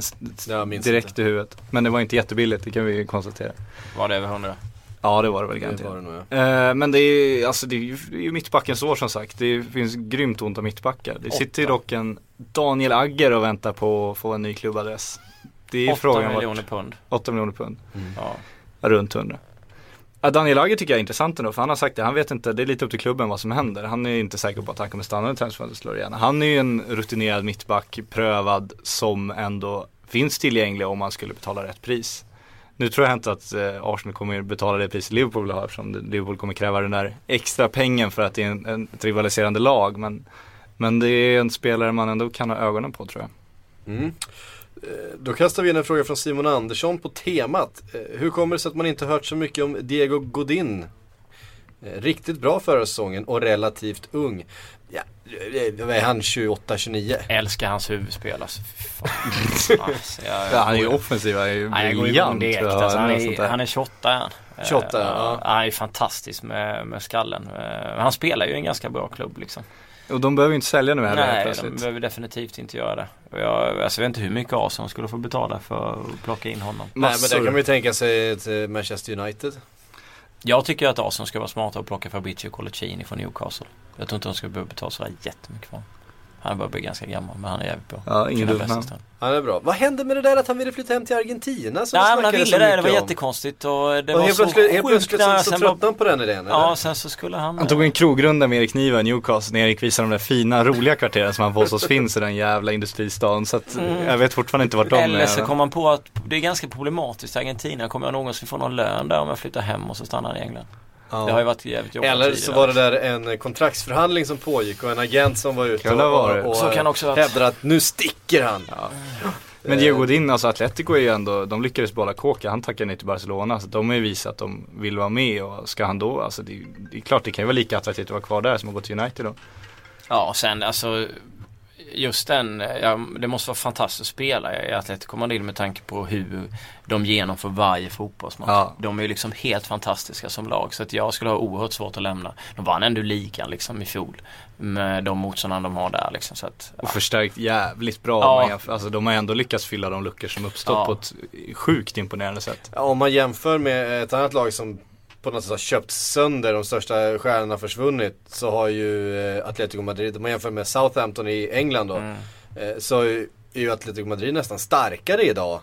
direkt inte. i huvudet. Men det var inte jättebilligt, det kan vi ju konstatera. Var det över 100? Ja, det var det väl Det garanterat. var det nog ja. Eh, men det är ju, alltså det är ju, det är mittbackens år som sagt. Det finns grymt ont om mittbackar. Det sitter ju dock en Daniel Agger och väntar på att få en ny klubbadress. Det är ju 8 frågan miljoner vart, pund. 8 miljoner pund. Ja. Ja, runt 100. Ja, Daniel Lager tycker jag är intressant ändå för han har sagt det, han vet inte, det är lite upp till klubben vad som händer. Han är inte säker på att han kommer stanna när transferfönstret slår igen. Han är ju en rutinerad mittback, prövad, som ändå finns tillgänglig om man skulle betala rätt pris. Nu tror jag inte att eh, Arsenal kommer betala det pris Liverpool vill ha eftersom Liverpool kommer kräva den där extra pengen för att det är en, en, ett rivaliserande lag. Men, men det är en spelare man ändå kan ha ögonen på tror jag. Mm. Eh, Då kastar vi in en fråga från Simon Andersson på temat. Eh, Hur kommer det sig att man inte hört så mycket om Diego Godin? Eh, Riktigt bra förra säsongen och relativt ung. Ja, vad är han, 28-29? Älskar hans huvudspel alltså. Alltså, jag, Ja, han är ju offensiv, han är ju briljant. direkt. Alltså, han, är, han är 28 är han. 28, Eh, ja. Han är fantastisk med, med skallen. Eh, Han spelar ju i en ganska bra klubb liksom. Och de behöver ju inte sälja nu heller Nej, plötsligt. de behöver definitivt inte göra det. Och jag, alltså, jag vet inte hur mycket Arsenal skulle få betala för att plocka in honom. Nej men där kan man ju tänka sig ett eh, Manchester United. Jag tycker att Arsenal ska vara smarta och plocka Fabrizio Colocini från Newcastle. Jag tror inte de ska behöva betala sådär jättemycket för honom. Han börjar bli ganska gammal men han är jävligt bra. Ja, ingen dum namn. Han är bra. Vad hände med det där att han ville flytta hem till Argentina? Som Nej men han ville det, det var om? jättekonstigt och det Och var helt så plötsligt, helt plötsligt så, så tröttnade han på den idén eller? Ja, sen så skulle han... Han tog en krogrunda med Erik Niva i Newcastle när Erik visade de där fina, roliga kvarteren som han påstås finns i den jävla industristaden. Så att Mm. jag vet fortfarande inte vart de Eller så är. kom man på att det är ganska problematiskt i Argentina. Kommer jag någonsin få någon lön där om jag flyttar hem och så stannar han i England? Ja. Det har ju varit jävligt jobbigt Eller så var det där en kontraktsförhandling som pågick och en agent som var ute Kan det ha och, och, och Så kan det också ha varit. hävdade att nu sticker han. Men Diego Godin, alltså Atletico är ju ändå, de lyckades behålla Kåka, han tackade nej till Barcelona. Så de har ju visat att de vill vara med och ska han då, alltså det, det är klart det kan ju vara lika attraktivt att vara kvar där som att gå till United då. Ja, och sen alltså just den, ja, det måste vara fantastiskt att spela i Atletico Madrid med tanke på hur de genomför varje fotbollsmatch. Ja. De är ju liksom helt fantastiska som lag så att jag skulle ha oerhört svårt att lämna. De vann ändå ligan liksom i fjol med de motståndarna de har där liksom så att Och förstärkt jävligt bra. Ja. jämför. Alltså de har ändå lyckats fylla de luckor som uppstått Ja. på ett sjukt imponerande sätt. Ja, om man jämför med ett annat lag som på något sätt har köpt sönder, de största stjärnorna har försvunnit. Så har ju eh, Atletico Madrid, om man jämför med Southampton i England då. mm. eh, Så är ju Atletico Madrid nästan starkare idag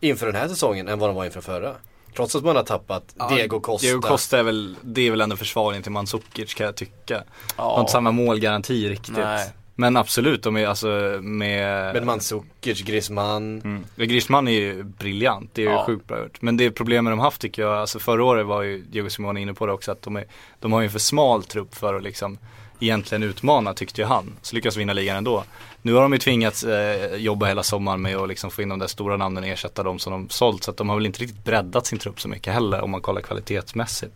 inför den här säsongen än vad de var inför förra. Trots att man har tappat Diego Costa. Diego Costa är väl, det är väl ändå försvarligen till Mandzukic kan jag tycka. Har ja, inte samma målgaranti riktigt. Nej. Men absolut, de är alltså med Med Mandzukic, Griezmann. Mm. Griezmann är ju briljant, det är ju Ja. sjukt bra gjort. Men det problemet de haft tycker jag, alltså förra året var ju Diego Simone inne på det också, att de, är, de har ju en för smal trupp för att liksom egentligen utmana tyckte ju han. Så lyckas vinna ligan ändå. Nu har de ju tvingats eh, jobba hela sommaren med att liksom få in de där stora namnen och ersätta dem som de sålt. Så att de har väl inte riktigt breddat sin trupp så mycket heller om man kollar kvalitetsmässigt.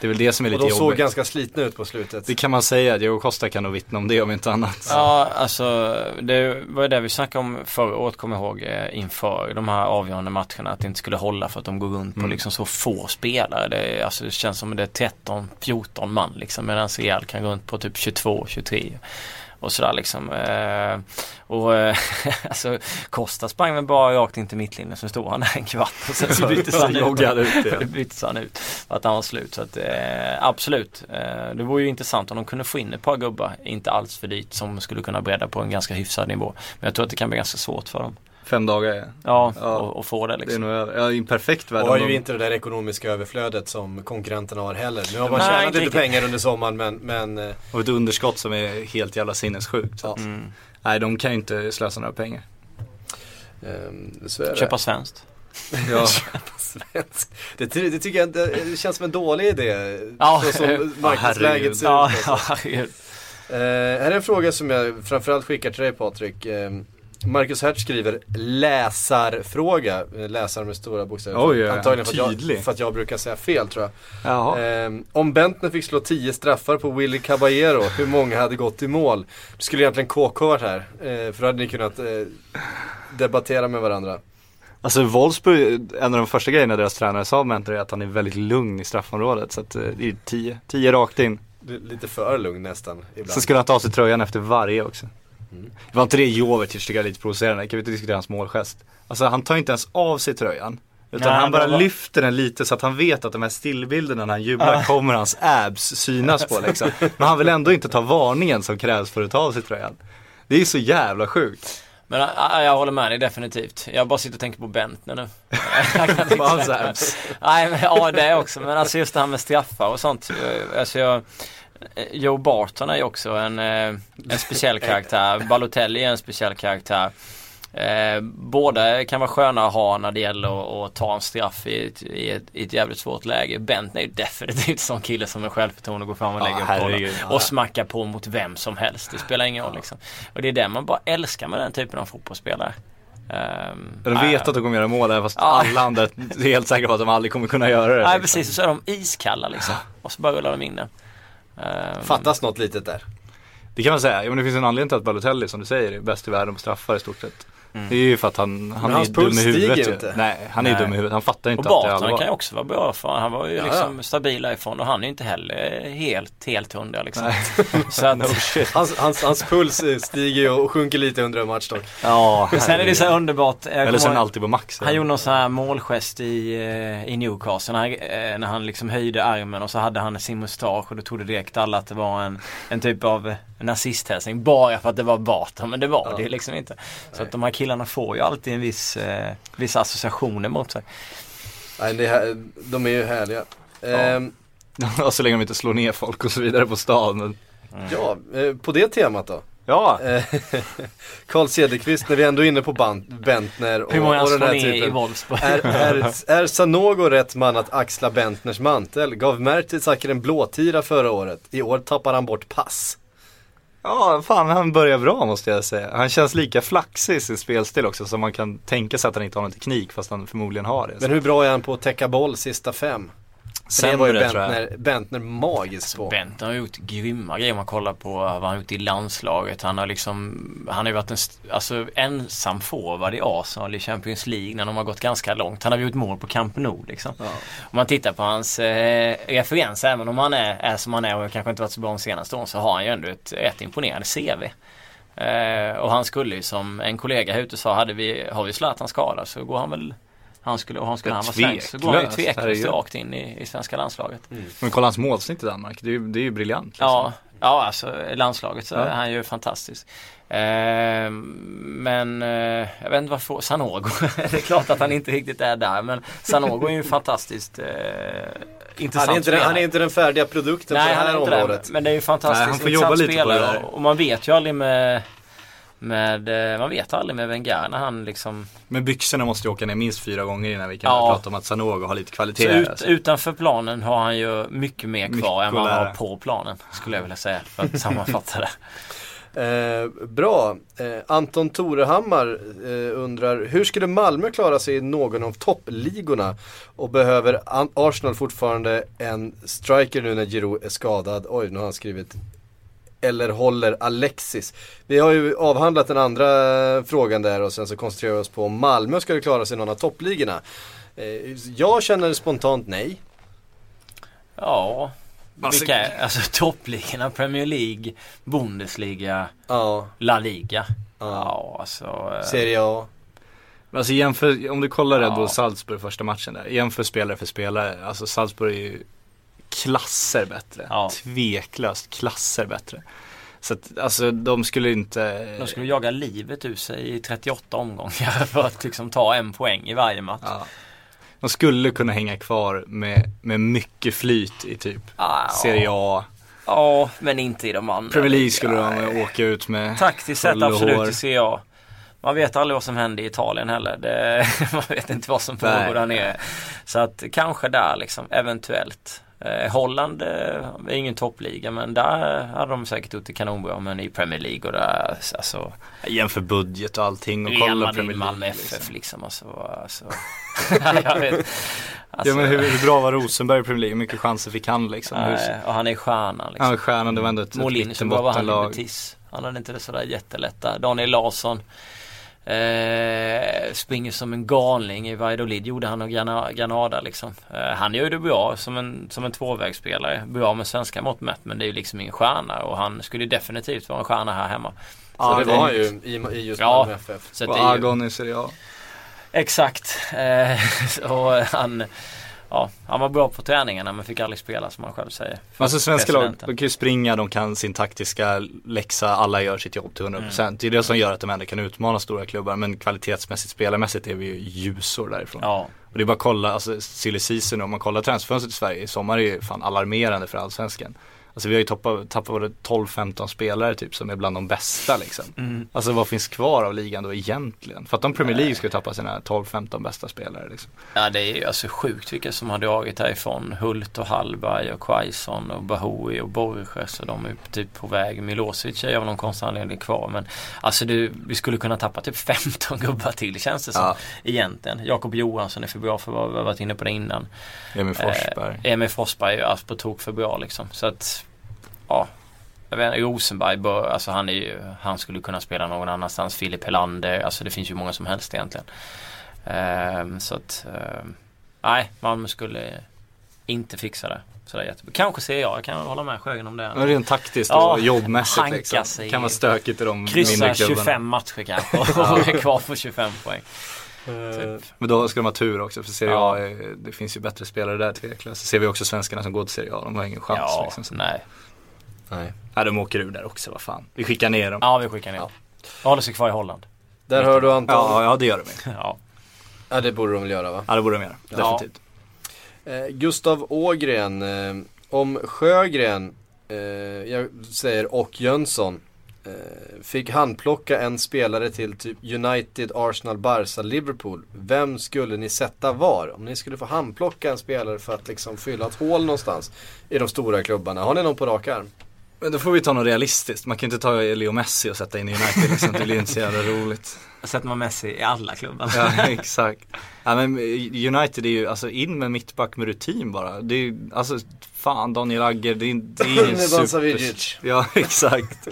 Det är väl det som är Och lite de såg jobbigt. ganska slitna ut på slutet. Det kan man säga, Diego Costa kan nog vittna om det om inte annat. Ja, alltså det var det vi snackade om förra året, kommer jag ihåg, eh, inför de här avgörande matcherna. Att det inte skulle hålla för att de går runt på Mm. liksom så få spelare. Det, alltså, det känns som det är 13-14 man liksom. Medan Real kan gå runt på typ 22-23. Och sådär liksom. Eh, och eh, alltså Costa sprang väl bara rakt in till mittlinjen. Så stod han där en kvart och sen så byttes han ut. ut byttes han ut för att han var slut. Så att, eh, absolut. Eh, det vore ju intressant om de kunde få in ett par gubbar, inte alls för dit, som skulle kunna bredda på en ganska hyfsad nivå. Men jag tror att det kan bli ganska svårt för dem. Fem dagar ja. Ja, Ja. och, och få det Det är liksom. nog. Ja, i en perfekt värld. Och har ju inte det där ekonomiska överflödet som konkurrenterna har heller. Nu har man Nej, tjänat lite riktigt. pengar under sommaren men, men eh, Och ett underskott som är helt jävla sinnessjukt. Ja. Mm. Nej, de kan ju inte slösa några pengar. ehm. Köpa svenskt. Ja. Svensk. Det, ty- det tycker jag inte, det känns som en dålig idé. Ja. Så som marknadsläget ser ut. Ja, alltså. ja, herregud. Eh, här är en fråga som jag framförallt skickar till dig Patrik. Eh, Marcus Hertz skriver läsarfråga, Eh, läsare med stora bokstäver. Oj, Antagligen för att, jag, för att jag brukar säga fel tror jag. Jaha. Eh, om Bentner fick slå 10 straffar på Willy Caballero, hur många hade gått i mål? Det skulle egentligen KK varit här, eh, för då hade ni kunnat eh, debattera med varandra. Alltså Wolfsburg, en av de första grejerna deras tränare sa om Mentor är att han är väldigt lugn i straffområdet. Så att det är 10, 10 rakt in. Lite för lugn nästan ibland. Sen skulle han ta av sig tröjan efter varje också. Mm. Det var inte det Jovetic tycker jag är lite provocerande, kan vi inte diskutera hans målgest? Alltså han tar inte ens av sig tröjan. Utan Nej, han bara var- lyfter den lite så att han vet att de här stillbilderna när han jublar kommer hans abs synas på liksom. Men han vill ändå inte ta varningen som krävs för att ta av sig tröjan. Det är så jävla sjukt. Men ja, jag håller med dig definitivt. Jag bara sitter och tänker på Bentner nu. Jag På hans abs. Nej, men, ja det också. Men alltså just det här med straffar och sånt. eh, Alltså jag, Joe Barton är ju också en, eh, en speciell karaktär. Balotelli är en speciell karaktär. Eh, båda kan vara sköna att ha när det gäller att, ta en straff i ett, i, ett, i ett jävligt svårt läge. Bentner är ju definitivt en sån kille som med självförtroende går fram och Ja, lägger upp bollen. herregud. Och smackar på mot vem som helst. Det spelar ingen roll liksom. Och det är det man bara älskar med den typen av fotbollsspelare. Ehm, De nej, vet att de kommer göra mål även fast Ja. alla andra är helt säkra på att de aldrig kommer kunna göra det. Nej liksom. precis, och så är de iskalla liksom. Och så bara rullar de in den. Ehm, Fattas något litet där. Det kan man säga, jo, men det finns en anledning till att Balotelli som du säger är bäst i världen på straffar i stort sett. Mm. Det är ju för att han, han är dum i huvudet inte. Nej, han är ju dum i huvudet. Han fattar Och inte att det är allvar. kan ju också vara bra för han var ju Ja, liksom stabil därifrån och han är ju inte heller helt, helt hundra liksom. Så att, No. Hans, hans, hans puls stiger och sjunker lite under en match dock. Ja, men sen är det så här underbart. Jag Eller så är han alltid på max. Han gjorde någon sån här målgest i, eh, i Newcastle när, han, eh, när han liksom höjde armen och så hade han sin mustasch och då trodde direkt alla att det var en, en typ av nazisthälsning bara för att det var Barton men det var Ja. det ju liksom inte. Så att de här killarna får ju alltid en viss, eh, vissa associationer mot sig. Nej, det här, de är ju härliga. Ehm, Och så länge de inte slår ner folk och så vidare på stan. Men... ja, eh, på det temat då. Ja, Eh, Carl Cederqvist, när vi ändå är inne på Bentner och, Hur många och den här ner i typen. Wolfsburg? Är, är, är Sanogo rätt man att axla Bentners mantel? Gav Mertesacker en blåtira förra året. I år tappar han bort pass ja, fan han börjar bra måste jag säga. Han känns lika flaxig i sin spelstil också som man kan tänka sig att han inte har någon teknik fast han förmodligen har det. Men hur bra är han på att täcka boll sista fem? För det var ju Bentner, Bentner magisk på. Bentner har gjort grymma grejer om man kollar på vad han har gjort i landslaget. Han har liksom, han har ju varit en alltså, ensam forward i Arsenal i Champions League när de har gått ganska långt. Han har gjort mål på Camp Nou liksom. Om man tittar på hans eh, referens, även om han är, är som han är och kanske inte varit så bra de senaste åren så har han ju ändå ett rätt imponerande CV. Eh, och han skulle ju som en kollega här ute sa, hade vi, har vi Zlatan skadad så går han väl han skulle, och han skulle han vara svensk så går han ju Tveklöst, rakt in i, i svenska landslaget. Men kolla hans målsnitt i Danmark, det är ju, det är ju briljant. Liksom. Ja, ja alltså landslaget så Ja. är han ju fantastisk. Eh, men eh, jag vet inte varför, Sanogo, det är klart att han inte riktigt är där men Sanogo är ju fantastiskt eh, intressant Han är, inte den, spelare. han är inte den färdiga produkten Nej, på det han här är inte området. det. Men det är ju fantastiskt Nej, han får intressant jobba lite på det spelare där. och man vet ju aldrig med med, eh, man vet aldrig med Wenger när han liksom Men byxorna måste ju åka ner minst fyra gånger innan vi kan Ja. prata om att Sanogo har lite kvalitet. ut, alltså. utanför planen har han ju mycket mer kvar Mycket än vad han har på planen. Skulle jag vilja säga för att sammanfatta det. Eh, bra. Eh, Anton Torehammar eh, undrar, hur skulle Malmö klara sig i någon av toppligorna? Och behöver Arsenal fortfarande en striker nu när Giroud är skadad? Oj, nu har han skrivit eller håller Alexis? Vi har ju avhandlat den andra frågan där och sen så koncentrerar vi oss på om Malmö skulle klara sig i någon av toppligorna. Eh, jag känner spontant nej. Ja, Alltså- vilka är, alltså toppligorna Premier League, Bundesliga, Ja, La Liga. Ja. Ja, alltså. eh, Serie A. Alltså jämför, om du kollar Red Ja. Bull Salzburg första matchen där, jämför spelare för spelare. Alltså Salzburg är ju klasser bättre. Ja. Tveklöst klasser bättre. Så att alltså de skulle inte... De skulle jaga livet ur sig i 38 omgångar för att liksom ta en poäng i varje match. ja. De skulle kunna hänga kvar med, med mycket flyt i typ Ja, Serie A. Ja, men inte i de andra. Premier League skulle de åka ut med. Taktiskt sett absolut i CA. Man vet aldrig vad som händer i Italien heller. Det, man vet inte vad som pågår där nere. Så att kanske där liksom, eventuellt. Eh, Holland eh, är ingen toppliga men där hade de säkert gjort det kanonbra. Men i Premier League och där, alltså. Jämför budget och allting och kolla Madrid, Premier Malmö League. FF Liksom. liksom. Alltså, alltså. jag vet. Alltså, Ja men hur, hur bra var Rosenberg i Premier League? Hur mycket chanser fick han liksom? Nej, och han är stjärnan liksom. han var stjärnan, det var ändå ett, ett Molin var han i mittenbottenlag. Betis. Han hade inte det sådär jättelätt där. Daniel Larsson. Eh, springer som en galning i Valladolid gjorde han och Grana- Granada liksom. Eh, han gör ju det bra som en, som en tvåvägsspelare. Bra med svenska mått mätt men det är ju liksom ingen stjärna och han skulle definitivt vara en stjärna här hemma. Så det var han ju i, i just Ja. Malmö FF. Så Och Agon i Serie A. exakt. Eh, och han, ja, han var bra på träningarna men fick aldrig spela som han själv säger. Alltså svenska lag, de kan ju springa, de kan sin taktiska läxa, alla gör sitt jobb till 100%. Mm. Det är det som gör att de ändå kan utmana stora klubbar men kvalitetsmässigt, spelarmässigt är vi ju ljusår därifrån. Ja, Och det är bara att kolla, alltså silly season, om man kollar transferfönstret i Sverige i sommar är ju fan alarmerande för allsvenskan. Alltså vi har ju tappat, tappat både 12-15 spelare typ som är bland de bästa liksom. Mm. Alltså vad finns kvar av ligan då egentligen? För att de Premier League skulle tappa sina 12-15 bästa spelare liksom. Ja det är ju alltså sjukt vilka som har dragit härifrån. Hult och Hallberg och Quaison och Bahoui och Borges och de är typ på väg. Milosevic är av någon konstig anledning kvar. Men alltså du, vi skulle kunna tappa typ 15 gubbar till känns det som. Ja. Egentligen. Jakob Johansson är för bra för vad vi har varit inne på det innan. Emil Forsberg. Eh, Emil Forsberg är alltså på tok för bra liksom. Så att ja. Jag vet inte, Rosenberg bör, alltså han är ju, han skulle kunna spela någon annanstans. Filip Helander, alltså det finns ju många som helst egentligen. Ehm, så att, ehm, nej, Malmö skulle inte fixa det. Sådär jättebra. Kanske ser jag, jag kan hålla med Sjögren om det. Men rent taktiskt Ja, och jobbmässigt hanka liksom. sig. Kan vara stökigt i de mindre Kryssa klubbarna. 25 matcher kanske och är kvar på 25 poäng. Typ. Men då ska de ha tur också för Serie Ja. A, är, det finns ju bättre spelare där tveklöst. Så ser vi också svenskarna som går till Serie A, de har ingen chans Ja, liksom. Så. nej. Nej. Ja, de åker ur där också, vad fan. Vi skickar ner dem. Ja, vi skickar ner. Ja. Håller sig kvar i Holland. Där hör du Anton. Ja, ja det gör de ju. Ja. Ja det borde de väl göra va? Ja, det borde de göra. Ja. Definitivt. Eh, Gustav Ågren, eh, om Sjögren, eh, jag säger och Jönsson, eh, fick handplocka en spelare till typ United, Arsenal, Barca, Liverpool. Vem skulle ni sätta var? Om ni skulle få handplocka en spelare för att liksom fylla ett hål någonstans i de stora klubbarna. Har ni någon på rak arm? Men då får vi ta något realistiskt. Man kan ju inte ta Leo Messi och sätta in i United liksom. Det blir inte så jävla roligt. Sätter man Messi i alla klubbar. Ja, exakt. Ja, men United är ju, alltså in med mittback med rutin bara. Det är ju, alltså fan Daniel Agger, det är, det är ingen super... Ja, exakt.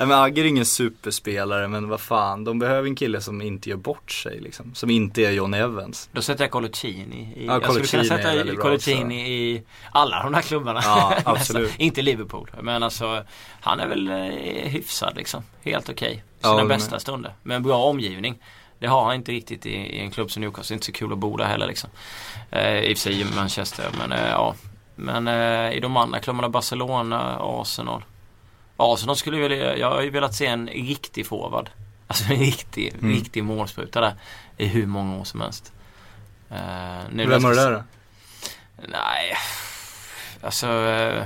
Nej men Agger är ingen superspelare men vad fan, de behöver en kille som inte gör bort sig liksom. Som inte är John Evans. Då sätter jag Coloccini i, Ja, jag skulle kunna sätta Coloccini i alla de här klubbarna. Ja, absolut. Inte Liverpool. Men alltså han är väl eh, hyfsad liksom. Helt okej. Ja, Sina men- bästa stunder. Med en bra omgivning. Det har han inte riktigt i, i en klubb som Newcastle. Det är inte så kul att bo där heller liksom. Eh, I och för sig i Manchester men eh, ja. Men eh, i de andra klubbarna Barcelona, Arsenal. Arsenal skulle jag vilja, jag har ju velat se en riktig forward. Alltså en riktig, Mm. riktig målspruta där. I hur många år som helst. Eh, nu Vem var det där då? Nej, alltså. eh,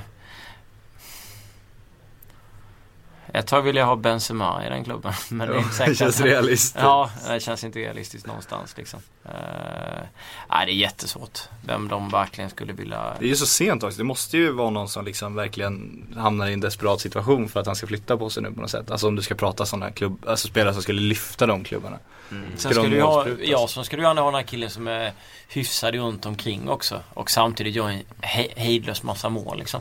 Ett tag ville jag ha Benzema i den klubben. Men det är inte säkert Det känns realistiskt. Ja, det känns inte realistiskt någonstans liksom. Uh, nej, det är jättesvårt. Vem de verkligen skulle vilja... Det är ju så sent också. Det måste ju vara någon som liksom verkligen hamnar i en desperat situation för att han ska flytta på sig nu på något sätt. Alltså om du ska prata sådana klubb, alltså spelare som skulle lyfta de klubbarna. Sen Ska de skulle du ha, ja, så skulle du gärna ha den här killen som är hyfsad runt omkring också. Och samtidigt gör en he hejdlös massa mål liksom.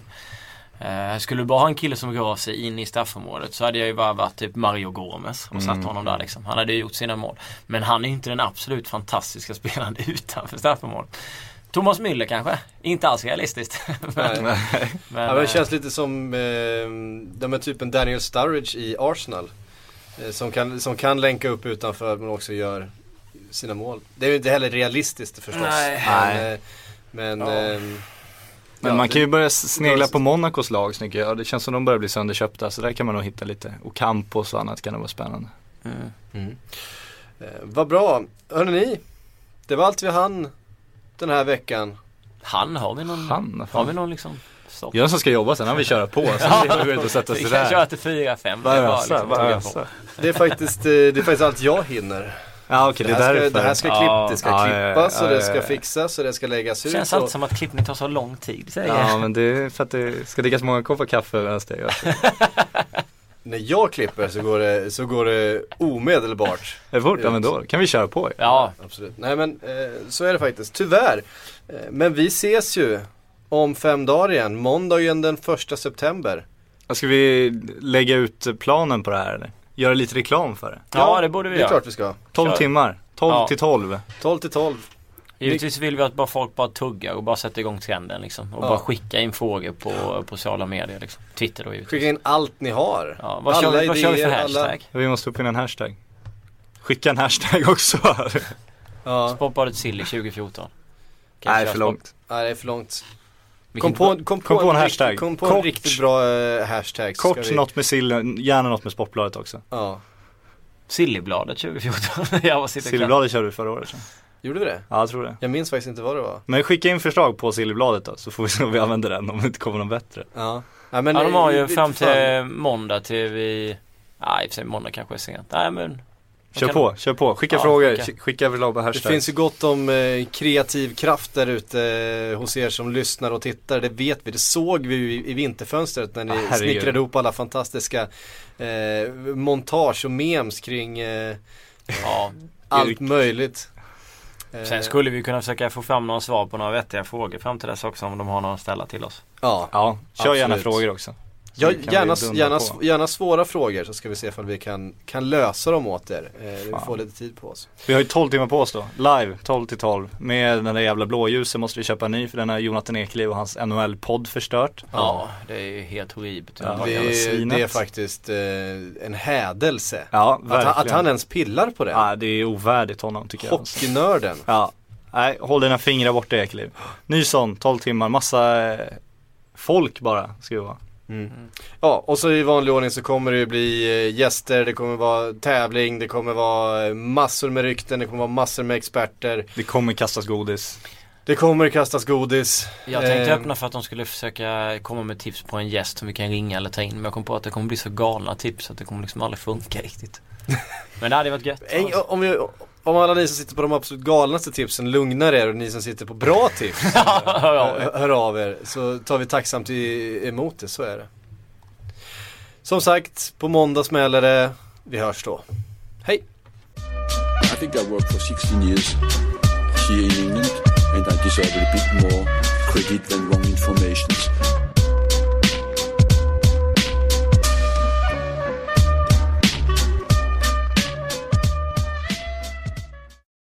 Eh, skulle du bara ha en kille som rör sig in i straffområdet så hade jag ju bara varit typ Mario Gomez och satt Mm. honom där liksom. Han hade ju gjort sina mål. Men han är inte den absolut fantastiska spelaren utanför straffområdet. Thomas Müller kanske? Inte alls realistiskt. men, Nej. men, Ja, men det eh, känns lite som eh, de är typen Daniel Sturridge i Arsenal. Eh, som, kan, som kan länka upp utanför men också gör sina mål. Det är ju inte heller realistiskt förstås. Nej. Men, Nej. eh, men, Ja. ehm, Men ja, man kan ju det- börja snegla på Monacos lag tycker jag. Det känns som de börjar bli sönderköpta. Så där kan man nog hitta lite. Och Campos och annat kan nog vara spännande. mm. Mm. Eh, vad bra. Hörrni, det var allt vi hann den här veckan. Han, har vi någon, Han, har vi någon liksom stopp? Jönsson ska jobba sen, han vill köra på. Sen vi gå ut och sätta Vi sig kan köra där. till 4-5. Det är Bara bara ösa, liksom. Det är faktiskt, eh, det är faktiskt allt jag hinner. Ja okej, Det det är här, ska, det här ska, klipp, Ja, det ska ja, ja, ja, klippas och det ska fixas och det ska läggas ut. Känns och, alltid som att klippning tar så lång tid säger jag. Ja men det är för att det ska drickas många koppar kaffe medan det görs. När jag klipper så går det, så går det omedelbart. Är det fort? Ja men då kan vi köra på. Ja, Absolut. Nej men eh, så är det faktiskt. Tyvärr. Eh, men vi ses ju om fem dagar igen. Måndagen den första september. Ska vi lägga ut planen på det här eller? Göra lite reklam för det? ja, det borde vi Det är göra. klart vi ska. 12 Kör. timmar. 12 Ja. till 12. 12 till 12. Givetvis vill vi att bara folk bara tuggar och bara sätter igång trenden liksom. Och Ja. bara skicka in frågor på, på sociala medier liksom. Twitter då givetvis. Skicka in allt ni har. Ja, vad, kör, vi- vad kör vi för hashtag? Vi måste upp in en hashtag. Skicka en hashtag också. Ja, Sportbadet Silly 2014. Kan Nej för långt. nej, det är för långt. Kom på, kom på, kom på en rikt- hashtag. Kom på en Kort. riktigt bra eh, hashtag. Kort, vi- något med sillen, gärna något med Sportbladet också. Ja. Sillybladet 2014. jag var körde vi förra året. så. Gjorde vi det? Ja jag tror det. Jag minns faktiskt inte vad det var. Men skicka in förslag på Sillybladet då så får vi se om vi använder den om det inte kommer någon bättre. Ja. Nej, men Ja, de har ju fram fan. till måndag till vi... Nej, i och för sig måndag kanske är sent. Nej men... Kör på, kör på. Skicka Ja, frågor, skicka. skicka. skicka förslag på Det hashtag. finns ju gott om eh, kreativ kraft där ute eh, hos er som lyssnar och tittar. Det vet vi. Det såg vi ju i, i vinterfönstret när ni Ah, snickrade ihop alla fantastiska eh, montage och memes kring eh, Ja. allt möjligt. Eh, Sen skulle vi kunna försöka få fram några svar på några vettiga frågor fram till dess också om de har några att ställa till oss. Ja, Ja, kör gärna Absolut. frågor också. Ja vi gärna, gärna, på. gärna svåra frågor så ska vi se ifall vi kan, kan lösa dem åt er. Eh, vi Fan. får lite tid på oss. Vi har ju 12 timmar på oss då, live 12 till 12 Med den där jävla blåljuset måste vi köpa en ny för den har Jonathan Ekliv och hans NHL-podd förstört Ja, det är ju helt horribelt. Ja, det, är, det är faktiskt eh, en hädelse. Ja, Att, verkligen han- att han ens pillar på det. Ja, det är ovärdigt honom tycker jag Hockeynörden. Ja, nej håll dina fingrar borta Ekliv Ny sån, 12 timmar, massa eh, folk bara ska det vara Ja, och så i vanlig ordning så kommer det ju bli eh, gäster, det kommer vara tävling, det kommer vara eh, massor med rykten, det kommer vara massor med experter. Det kommer kastas godis Det kommer kastas godis. Jag tänkte Eh, öppna för att de skulle försöka komma med tips på en gäst som vi kan ringa eller ta in. Men jag kom på att det kommer bli så galna tips att det kommer liksom aldrig funka riktigt. Men det hade varit gött. en, om, vi, om alla ni som sitter på de absolut galnaste tipsen lugnar er och ni som sitter på bra tips Hör av er. hör, av er så tar vi tacksamt emot det, så är det. Som sagt, på måndag smäller det. Vi hörs då. Hej! I think I worked for 16 years here in England, and I deserve a bit more credit than wrong information.